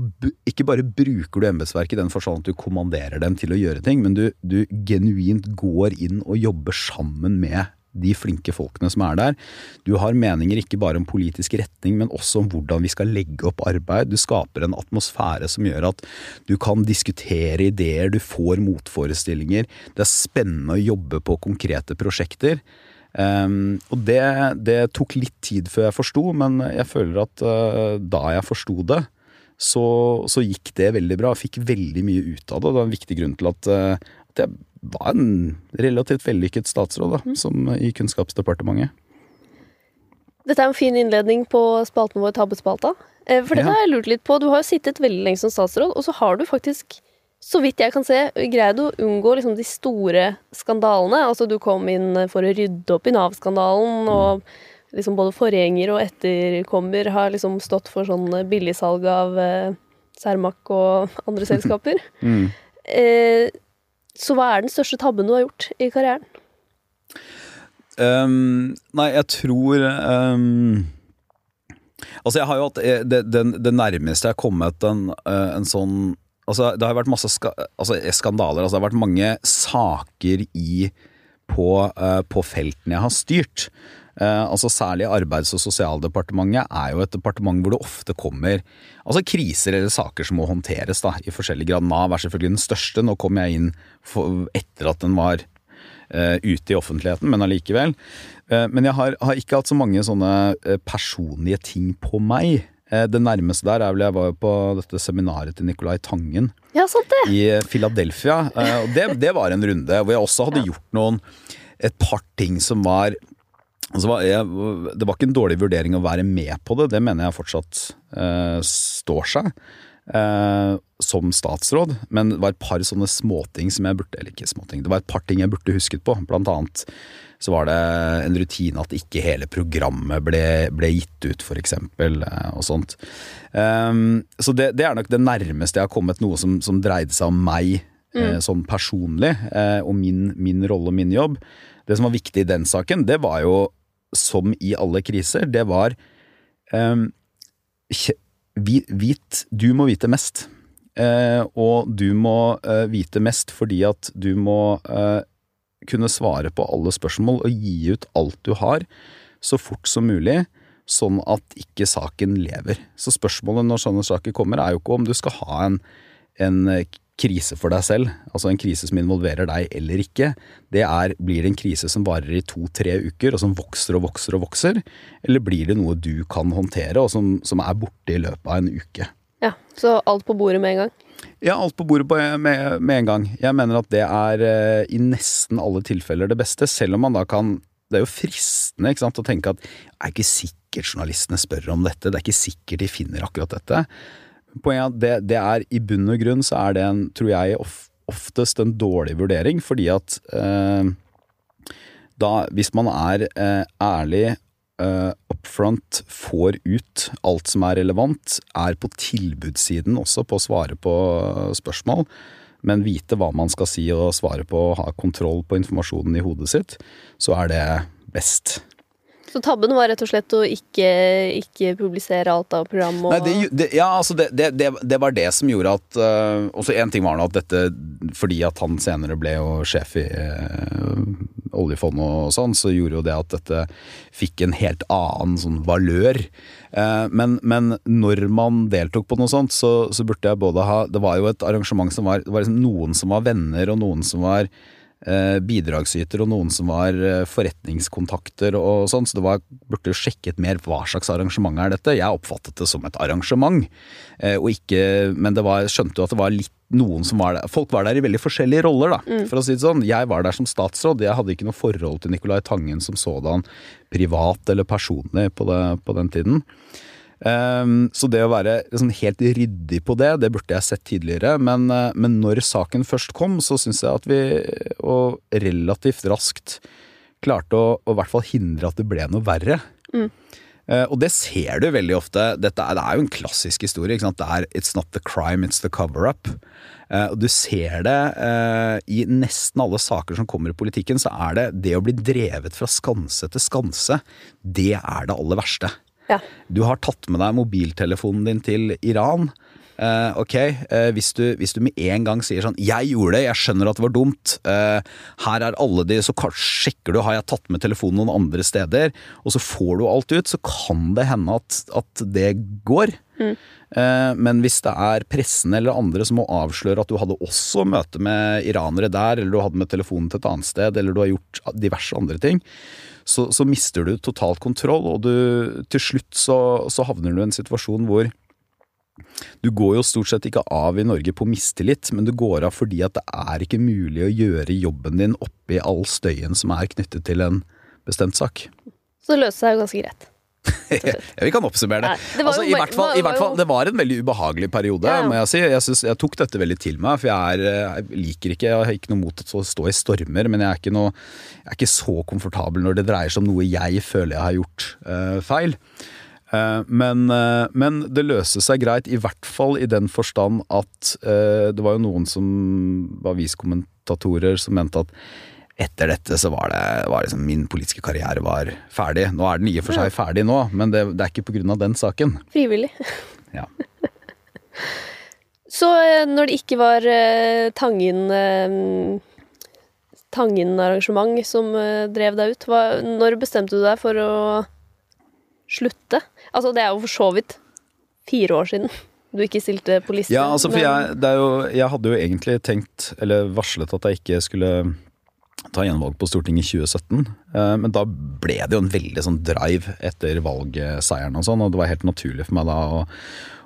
ikke bare bruker du embetsverket i den forstand at du kommanderer dem til å gjøre ting, men du, du genuint går inn og jobber sammen med de flinke folkene som er der. Du har meninger ikke bare om politisk retning, men også om hvordan vi skal legge opp arbeid. Du skaper en atmosfære som gjør at du kan diskutere ideer, du får motforestillinger. Det er spennende å jobbe på konkrete prosjekter. Um, og det, det, tok litt tid før jeg forsto, men jeg føler at uh, da jeg forsto det, så, så, gikk det veldig bra. Jeg fikk veldig mye ut av det. Det var en viktig grunn til at, uh, at jeg var en relativt vellykket statsråd da, mm. som i Kunnskapsdepartementet. Dette er en fin innledning på spalten vår Tabbespalta. Eh, for dette ja. har jeg lurt litt på. Du har jo sittet veldig lenge som statsråd, og så har du faktisk, så vidt jeg kan se, greid å unngå liksom de store skandalene. Altså du kom inn for å rydde opp i Nav-skandalen, mm. og liksom både forgjenger og etterkommer har liksom stått for sånn billigsalg av eh, Cermaq og andre selskaper. mm. eh, så hva er den største tabben du har gjort i karrieren? Um, nei, jeg tror um, Altså, jeg har jo hatt eh, det, det, det nærmeste jeg har kommet en, eh, en sånn Altså, det har vært masse ska, altså, skandaler. Altså, det har vært mange saker i på, uh, på feltene jeg har styrt. Uh, altså Særlig Arbeids- og sosialdepartementet er jo et departement hvor det ofte kommer altså kriser eller saker som må håndteres da, i forskjellig grad. Nav er selvfølgelig den største. Nå kom jeg inn for, etter at den var uh, ute i offentligheten, men allikevel. Uh, men jeg har, har, ikke hatt så mange sånne personlige ting på meg. Det nærmeste der er vel jeg var på dette seminaret til Nicolai Tangen ja, sant det. i Philadelphia. Og det, det var en runde hvor jeg også hadde gjort noen et par ting som var Altså, jeg, det var ikke en dårlig vurdering å være med på det, det mener jeg fortsatt eh, står seg. Eh, som statsråd, men det var et par sånne småting som jeg burde Eller ikke småting, det var et par ting jeg burde husket på. Blant annet så var det en rutine at ikke hele programmet ble, ble gitt ut, for eksempel, eh, og sånt. Um, så det, det, er nok det nærmeste jeg har kommet noe som, som dreide seg om meg eh, mm. sånn personlig, eh, og min, min rolle og min jobb. Det som var viktig i den saken, det var jo som i alle kriser, det var um, Vit Du må vite mest. Uh, og du må uh, vite mest fordi at du må uh, kunne svare på alle spørsmål og gi ut alt du har så fort som mulig, sånn at ikke saken lever. Så spørsmålet når sånne saker kommer, er jo ikke om du skal ha en, en krise for deg selv, altså en krise som involverer deg eller ikke, det er blir det en krise som varer i to-tre uker, og som vokser og vokser og vokser, eller blir det noe du kan håndtere, og som, som er borte i løpet av en uke? Ja, Så alt på bordet med en gang? Ja, alt på bordet med, med en gang. Jeg mener at det er uh, i nesten alle tilfeller det beste, selv om man da kan det er jo fristende ikke sant, å tenke at det er ikke sikkert journalistene spør om dette, det er ikke sikkert de finner akkurat dette. Poenget at det, det er i bunn og grunn så er det en, tror jeg, of, oftest en dårlig vurdering, fordi at eh, da, hvis man er eh, ærlig uh, upfront får ut alt som er relevant, er på tilbudssiden også på å svare på spørsmål, men vite hva man skal si og svare på ha kontroll på informasjonen i hodet sitt, så er det best. Så tabben var rett og slett å ikke, ikke publisere alt av program? Og... Nei, det, det, ja, altså det, det, var det som gjorde at uh, Også én ting var nå at dette Fordi at han senere ble jo sjef i uh, oljefondet og sånn, så gjorde jo det at dette fikk en helt annen sånn valør. Uh, men, men, når man deltok på noe sånt, så, så, burde jeg både ha Det var jo et arrangement som var Det var liksom noen som var venner, og noen som var bidragsyter og noen som var eh, forretningskontakter og sånn, så det var, burde jo sjekket mer hva slags arrangement er dette. Jeg oppfattet det som et arrangement, eh, og ikke Men det var, skjønte jo at det var litt noen som var der Folk var der i veldig forskjellige roller, da, mm. for å si det sånn. Jeg var der som statsråd, jeg hadde ikke noe forhold til Nicolai Tangen som sådan privat eller personlig på, det, på den tiden. Um, så det å være liksom helt ryddig på det, det burde jeg sett tidligere. Men, uh, men når saken først kom, så syns jeg at vi og relativt raskt klarte å, å, i hvert fall hindre at det ble noe verre. Mm. Uh, og det ser du veldig ofte. Dette er, det er jo en klassisk historie. Det er 'it's not the crime, it's the cover-up'. Uh, og du ser det i nesten alle saker som kommer i politikken, så er det det å bli drevet fra skanse til skanse, det er det aller verste. Ja. Du har tatt med deg mobiltelefonen din til Iran. Uh, ok, uh, hvis, du, hvis, du, med en gang sier sånn 'Jeg gjorde det, jeg skjønner at det var dumt'. Uh, her er alle de Så sjekker du har jeg tatt med telefonen noen andre steder, og så får du alt ut, så kan det hende at, at det går. Mm. Men hvis det er pressen eller andre som må avsløre at du hadde også møte med iranere der, eller du hadde med telefonen til et annet sted, eller du har gjort diverse andre ting, så, så mister du totalt kontroll, og du, til slutt så, så havner du i en situasjon hvor du går jo stort sett ikke av i Norge på mistillit, men du går av fordi at det er ikke mulig å gjøre jobben din oppi all støyen som er knyttet til en bestemt sak. Så det løser seg jo ganske greit? ja, vi kan oppsummere det. det altså, i, hvert fall, i, hvert fall, det var en veldig ubehagelig periode, ja, ja. må jeg si. Jeg, synes, jeg, tok dette veldig til meg, for jeg, er, jeg, liker ikke Jeg har ikke noe mot å stå i stormer, men jeg er, ikke noe, jeg er ikke så komfortabel når det dreier seg om noe jeg føler jeg har gjort uh, feil. Uh, men, uh, men, det løste seg greit, i hvert fall i den forstand at det var jo noen som var viskommentatorer som mente at etter dette så var det var liksom, Min politiske karriere var ferdig. Nå er den i og for seg ferdig nå, men det, det er ikke pga. den saken. Frivillig. Ja. så eh, når det ikke var eh, Tangen eh, Tangen-arrangement som eh, drev deg ut, hva, når bestemte du deg for å slutte? Altså, det er jo for så vidt fire år siden du ikke stilte på listen. Ja, altså, for jeg, jo, jeg hadde jo egentlig tenkt, eller varslet at jeg ikke skulle ta gjenvalg på Stortinget i 2017. Eh, men da ble det jo en veldig sånn drive etter valgseieren og sånn, og det var helt naturlig for meg da å,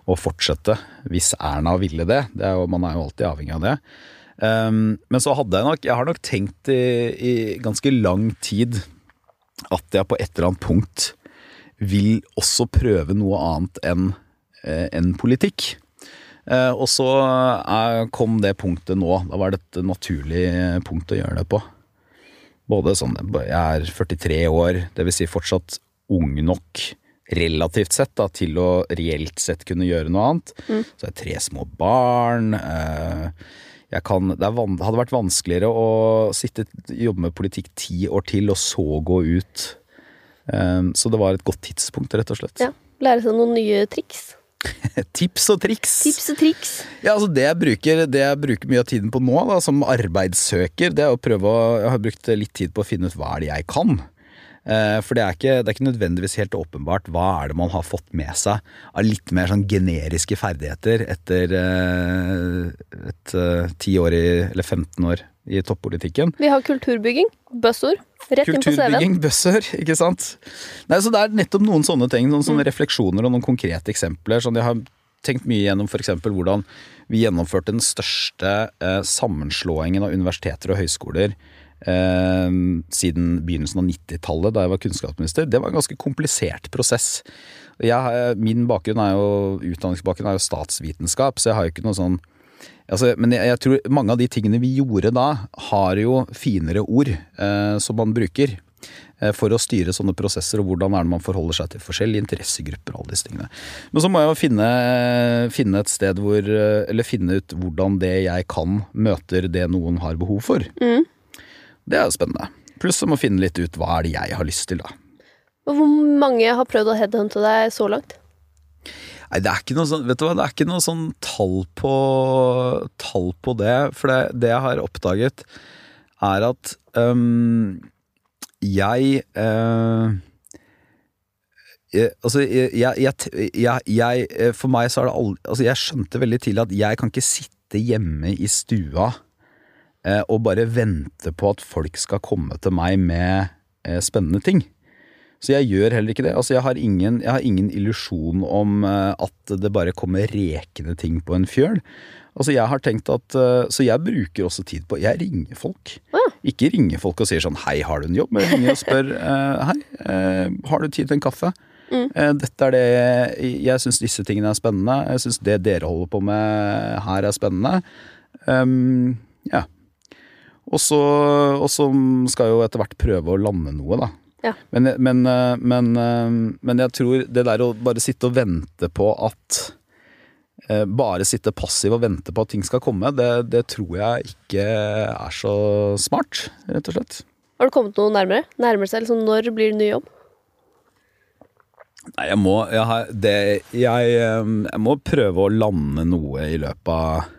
å fortsette, hvis Erna ville det. det er jo, man er jo alltid avhengig av det. Um, men så hadde jeg nok Jeg har nok tenkt i, i ganske lang tid at jeg på et eller annet punkt vil også prøve noe annet enn eh, en politikk. Eh, og så kom det punktet nå. Da var det et naturlig punkt å gjøre det på. Både sånn Jeg er 43 år, dvs. Si fortsatt ung nok relativt sett da, til å reelt sett kunne gjøre noe annet. Mm. Så jeg har tre små barn. Eh, kan, det hadde vært vanskeligere å sitte jobbe med politikk ti år til, og så gå ut. Eh, så det var et godt tidspunkt, rett og slett. Ja, Lære seg noen nye triks. Tips og triks. Tips og triks. Ja, altså det jeg, bruker, det jeg bruker mye av tiden på nå, da, som arbeidssøker, det er å prøve å Jeg har brukt litt tid på å finne ut hva er det jeg kan. Eh, for det er, ikke, det er, ikke, nødvendigvis helt åpenbart hva er det man har fått med seg av litt mer sånn generiske ferdigheter etter eh, et eh, år i, eller 15 år i toppolitikken. Vi har kulturbygging. Buzzord. Rett inn på CV-en. Kulturbygging, buzzord, ikke sant. Nei, så Det er nettopp noen sånne ting, noen sånne mm. refleksjoner og noen konkrete eksempler. Sånn jeg har tenkt mye gjennom f.eks. hvordan vi gjennomførte den største eh, sammenslåingen av universiteter og høyskoler eh, siden begynnelsen av 90-tallet, da jeg var kunnskapsminister. Det var en ganske komplisert prosess. Jeg, min bakgrunn er jo, utdanningsbakgrunn er jo statsvitenskap, så jeg har jo ikke noe sånn altså, Men jeg, jeg tror mange av de tingene vi gjorde da, har jo finere ord eh, som man bruker eh, for å styre sånne prosesser, og hvordan er det man forholder seg til forskjellige interessegrupper og alle disse tingene. Men så må jeg jo finne, finne et sted hvor eh, Eller finne ut hvordan det jeg kan, møter det noen har behov for. Det er jo spennende. Pluss om må finne litt ut hva er det jeg har lyst til, da. Hvor mange har prøvd å headhunte deg så langt? Nei, det er ikke noe sånn, vet du hva, det er ikke noe sånn tall på, tall på det. For det, det jeg har oppdaget, er at um, jeg uh, jeg, altså, jeg, jeg, jeg, eh, For meg så er det aldri Altså, jeg skjønte veldig tidlig at jeg kan ikke sitte hjemme i stua og bare vente på at folk skal komme til meg med eh, spennende ting. Så jeg gjør heller ikke det. Altså, jeg har ingen, jeg har ingen illusjon om eh, at det bare kommer rekende ting på en fjøl. Altså, jeg har tenkt at eh, Så jeg bruker også tid på Jeg ringer folk. Ikke ringer folk og sier sånn Hei, har du en jobb? Men jeg ringer og spør eh, Hei, eh, har du tid til en kaffe? Mm. Dette er det Jeg syns disse tingene er spennende. Jeg syns det dere holder på med her er spennende. Um, ja. Og så og så skal jeg jo etter hvert prøve å lande noe, da. Ja. Men, men, men, men jeg tror det der å bare sitte og vente på at eh, Bare sitte passiv og vente på at ting skal komme, det, det tror jeg ikke er så smart, rett og slett. Har du kommet noe nærmere? Nærmer seg liksom når blir det ny jobb? Nei, jeg må, jeg, det, jeg, eh, jeg må prøve å lande noe i løpet av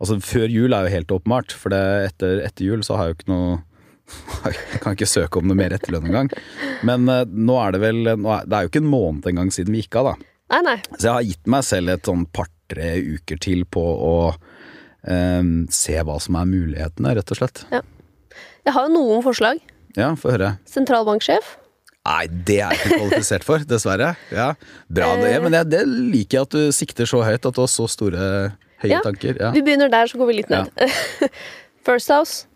Altså, før jul er jo helt åpenbart, for det, etter, etter jul så har jeg jo ikke noe Jeg kan ikke søke om noe mer etterlønn engang. Men eh, nå er det vel er, Det er jo ikke en måned engang siden vi gikk av, da. Nei, nei. Så jeg har gitt meg selv et sånn par-tre uker til på å eh, se hva som er mulighetene, rett og slett. Jeg har jo noen forslag. Ja, få høre. Sentralbanksjef. Nei, det er jeg ikke kvalifisert for, dessverre. Ja, Bra det, men det, det liker jeg at du sikter så høyt, at du har så store, høye Ja, tanker. Ja. Vi begynner der, så går vi litt ned. First House.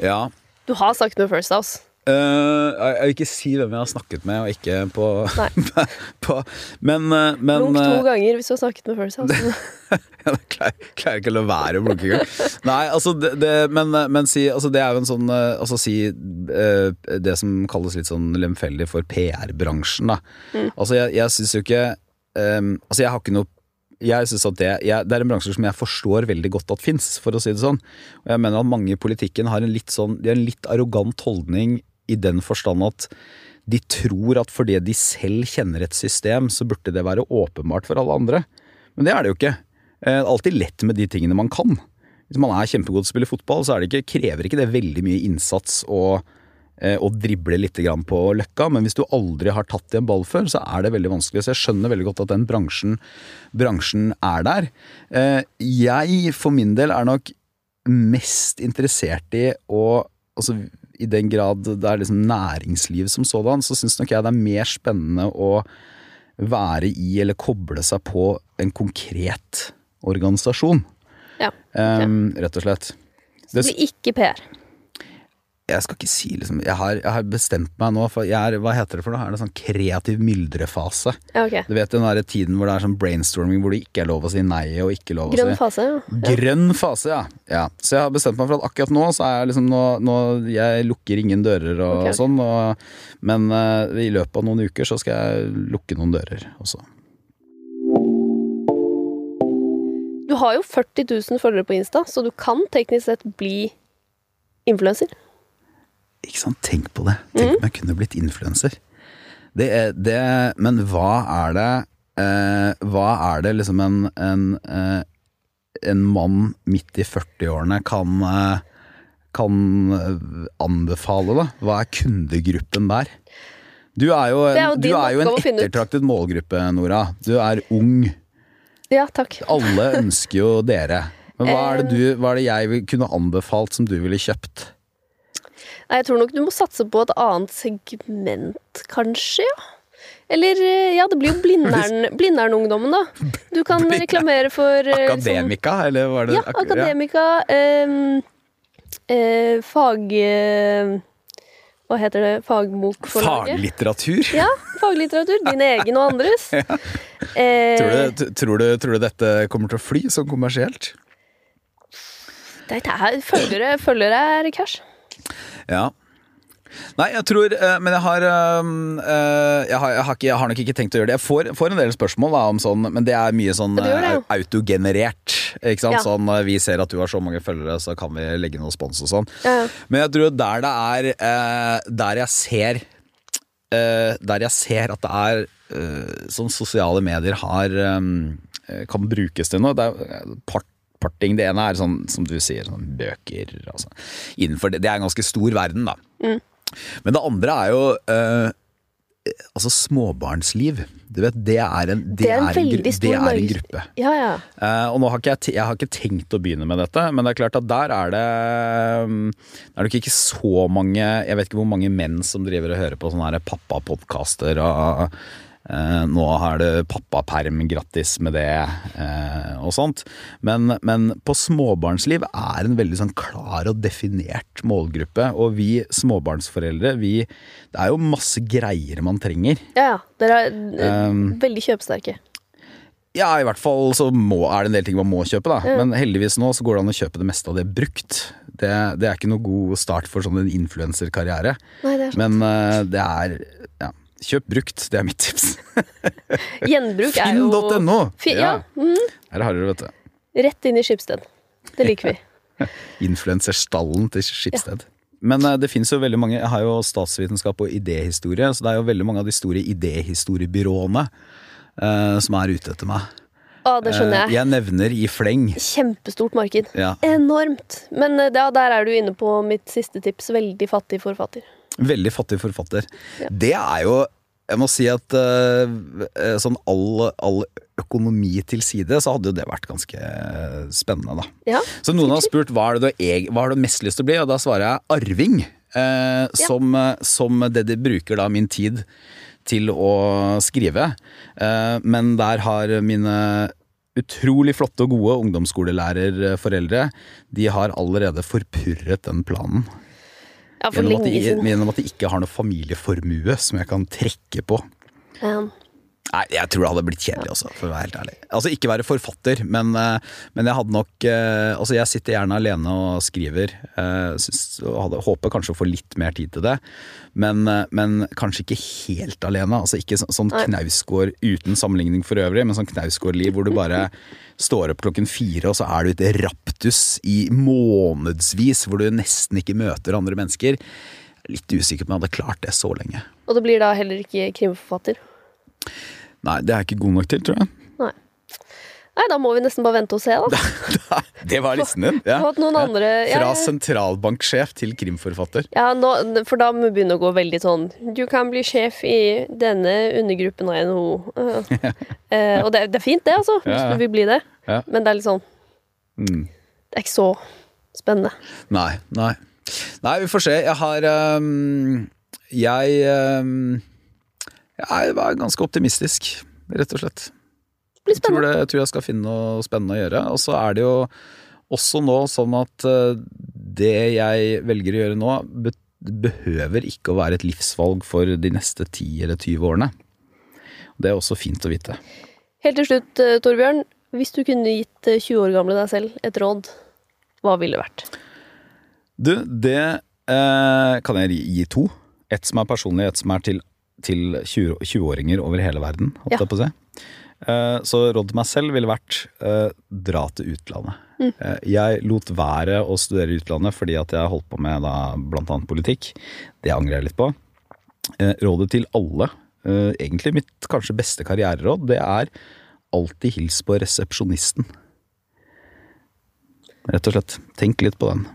ja. Du har snakket med First House. Uh, jeg jeg vil ikke si hvem jeg har snakket med, og ikke på, på Men, uh, men Blunk to eh, ganger hvis du har snakket med First House. Jeg klarer, klarer ikke å la være å blunke engang. Nei, altså det, det, men, men si altså det er jo en sånn eh, Altså si uh, det som kalles litt sånn lemfeldig for PR-bransjen, da. Altså jeg, jeg syns jo ikke um, Altså jeg har ikke noe jeg synes at det, jeg, det er en bransje som jeg forstår veldig godt at fins, for å si det sånn. Og jeg mener at mange i politikken har en litt sånn De har en litt arrogant holdning i den forstand at de tror at fordi de selv kjenner et system, så burde det være åpenbart for alle andre. Men det er det jo ikke. Eh, Det er alltid lett med de tingene man kan. Hvis man er kjempegod til å spille fotball, så ikke, krever ikke det veldig mye innsats å, eh, å drible litt på løkka, men hvis du aldri har tatt i en ball før, så er det veldig vanskelig. Så jeg skjønner veldig godt at den bransjen, bransjen er der. Eh, Jeg for min del er nok mest interessert i å Altså i den grad det er liksom næringsliv som sådan, så syns nok jeg det er mer spennende å være i eller koble seg på en konkret organisasjon. Ja. Em, rett og slett. Det blir ikke PR. Jeg skal ikke si liksom Jeg har, jeg har bestemt meg nå for jeg er, Hva heter det for noe? Er det sånn kreativ myldrefase? Ja, ok. Du vet den der tiden hvor det er sånn brainstorming hvor det ikke er lov å si nei og ikke lov å Grønn si fase. Ja. Grønn fase, ja. ja. Så jeg har bestemt meg for at akkurat nå så er jeg liksom nå, nå Jeg lukker ingen dører og okay, okay. og sånn, og, men uh, i løpet av noen uker så skal jeg lukke noen dører også. Du har jo 40 000 følgere på Insta, så du kan teknisk sett bli influenser. Ikke sant, tenk på det. Tenk om jeg kunne blitt influenser. Det er det Men hva er det eh, Hva er det liksom en en, eh, en mann midt i 40-årene kan eh, kan eh, anbefale, da? Hva er kundegruppen der? Du er jo, Det er jo du er jo en ettertraktet målgruppe, Nora. Du er ung. Ja, takk. Alle ønsker jo dere. Men hva er det, Eh. du, hva er det jeg kunne anbefalt som du ville kjøpt? Nei, jeg tror nok du må satse på et annet segment, kanskje, ja. Eller eh, ja, det blir jo Blindern, Blindern-ungdommen, da. Du kan reklamere for Akademika, sånn- Akademika, eller var det Ja, Akademika. Ja. eh, fag... Eh, hva heter det? Fagbokforlaget? Faglitteratur? Ja, faglitteratur. Din egen og andres. Eh, Tror, du, tror, du, tror du dette kommer til å fly sånn kommersielt? det er følgere, følgere er cash. Ja. Nei, jeg tror eh, Men jeg har, um, eh, jeg, har, jeg, har ikke, jeg har nok ikke tenkt å gjøre det. Jeg får, får en del spørsmål da, om sånn, men det er mye sånn det, eh, autogenerert. Ikke sant? Ja. Sånn vi ser at du har så mange følgere, så kan vi legge noe spons og sånn. Ja. Men jeg tror der det er Der jeg ser Der jeg ser at det er Sånn sosiale medier har eh, Kan brukes til noe. Det er part, parting. Det ene er sånn som du sier, sånn bøker. Altså, innenfor det, det er en ganske stor verden, da. Mm. Men det andre er jo eh, Altså småbarnsliv. Du vet, det er en, det Det er en er en, det er en gruppe. Ja, ja. Eh, og nå har ikke jeg, jeg har ikke tenkt å begynne med dette, men det er klart at der er det mm, Det er nok ikke så mange Jeg vet ikke hvor mange menn som driver og hører på sånne pappapodkaster og eh, nå har det pappaperm, grattis med det, eh, og sånt. Men, men på småbarnsliv er en veldig sånn klar og definert målgruppe. Og vi småbarnsforeldre, vi Det er jo masse greier man trenger. ja, ja. Dere er eh, Um, veldig kjøpesterke. Ja, i hvert fall så må, er det en del ting man må kjøpe, da. Ja. Men heldigvis nå så går det an å kjøpe det meste av det brukt. Det, det er ikke noe god start for sånn en influenserkarriere. Er. Men uh, det er ja, Kjøp brukt, det er mitt tips. Gjenbruk er jo Finn.no! Fi- ja. mhm. Her har dere, vet du. Rett inn i Skipsted. Det liker vi. Influenserstallen til Skipsted. Men eh, det finnes jo veldig mange Jeg har jo statsvitenskap og idéhistorie, så det er jo veldig mange av de store idéhistoriebyråene uh, som er ute etter meg. Å, det skjønner Eh, jeg. jeg nevner i fleng. Kjempestort marked. Ja. Enormt. Men ja, der er du inne på mitt siste tips. Veldig fattig forfatter. Veldig fattig forfatter. Det er jo Jeg må si at eh, eh, sånn all, all økonomi til side, så hadde jo det vært ganske spennende, da. Ja. Så noen har spurt hva er det du, er, hva er det mest lyst til å bli, og da svarer jeg arving. Eh, som, eh, som det de bruker da min tid til å skrive. Uh, men der har mine utrolig flotte og gode ungdomsskolelærerforeldre De har allerede forpurret den planen. Ja, for Gjennom at, de, gjennom at de ikke har noe familieformue som jeg kan trekke på. Ja. Nei, jeg tror det hadde blitt kjedelig også, for å være helt ærlig. Altså ikke være forfatter, men, eh, men jeg hadde nok eh, Altså jeg sitter gjerne alene og skriver. Synes, og hadde, håper kanskje å få litt mer tid til det. Men, eh, men kanskje ikke helt alene. Altså ikke så, sånn knausgård uten sammenligning for øvrig, men sånn knausgårdliv hvor du bare står opp klokken fire, og så er du ute raptus i månedsvis, hvor du nesten ikke møter andre mennesker. Litt usikker på om jeg hadde klart det så lenge. Og det blir da heller ikke krimforfatter. Nei, det er jeg ikke god nok til, tror jeg. Nei. Nei, da må vi nesten bare vente og se, da. Det var listen din. Ja. Andre ja, Fra sentralbanksjef til krimforfatter. Ja, nå, for da må vi begynne å gå veldig sånn Du kan bli sjef i denne undergruppen av NHO. Eh, og det, det er fint, det, altså, hvis Ja, du vil bli det. Men det er litt sånn Mm. Det er ikke så spennende. Nei, nei. Nei, vi får se. Jeg har um, Jeg Jeg var ganske optimistisk, rett og slett. Det blir Jeg tror, det, jeg tror jeg skal finne noe spennende å gjøre. Og så er det jo også nå sånn at øh, det jeg velger å gjøre nå, behøver ikke å være et livsvalg for de neste 10 eller 20 årene. Det er også fint å vite. Helt til slutt, eh, Torbjørn. Hvis du kunne gitt eh, 20 år gamle deg selv et råd, hva ville det vært? Du, det eh, kan jeg gi- to. Et som er personlig, et som er til, til 20 20-åringer over hele verden. Ja. si. Eh, så rådet til meg selv ville vært eh, dra til utlandet. Eh, jeg lot være å studere i utlandet fordi at jeg holdt på med da, annet politikk. Det angrer jeg litt på. Rådet til alle, egentlig mitt kanskje beste karriereråd, det er alltid hils på resepsjonisten. Rett og slett. Tenk litt på den.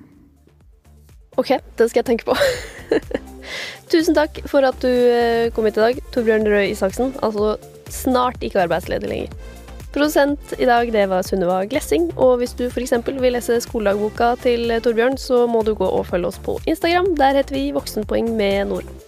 Ok, det skal jeg tenke på. Tusen takk for at du eh, kom hit i dag, Torbjørn Røe Isaksen. Altså snart ikke arbeidsledig lenger. Produsent i dag, det var Sunniva Glessing. Og hvis du f.eks. vil lese skoledagboka til Torbjørn, så må du gå og følge oss på Instagram. Der heter vi Voksenpoeng med Nora.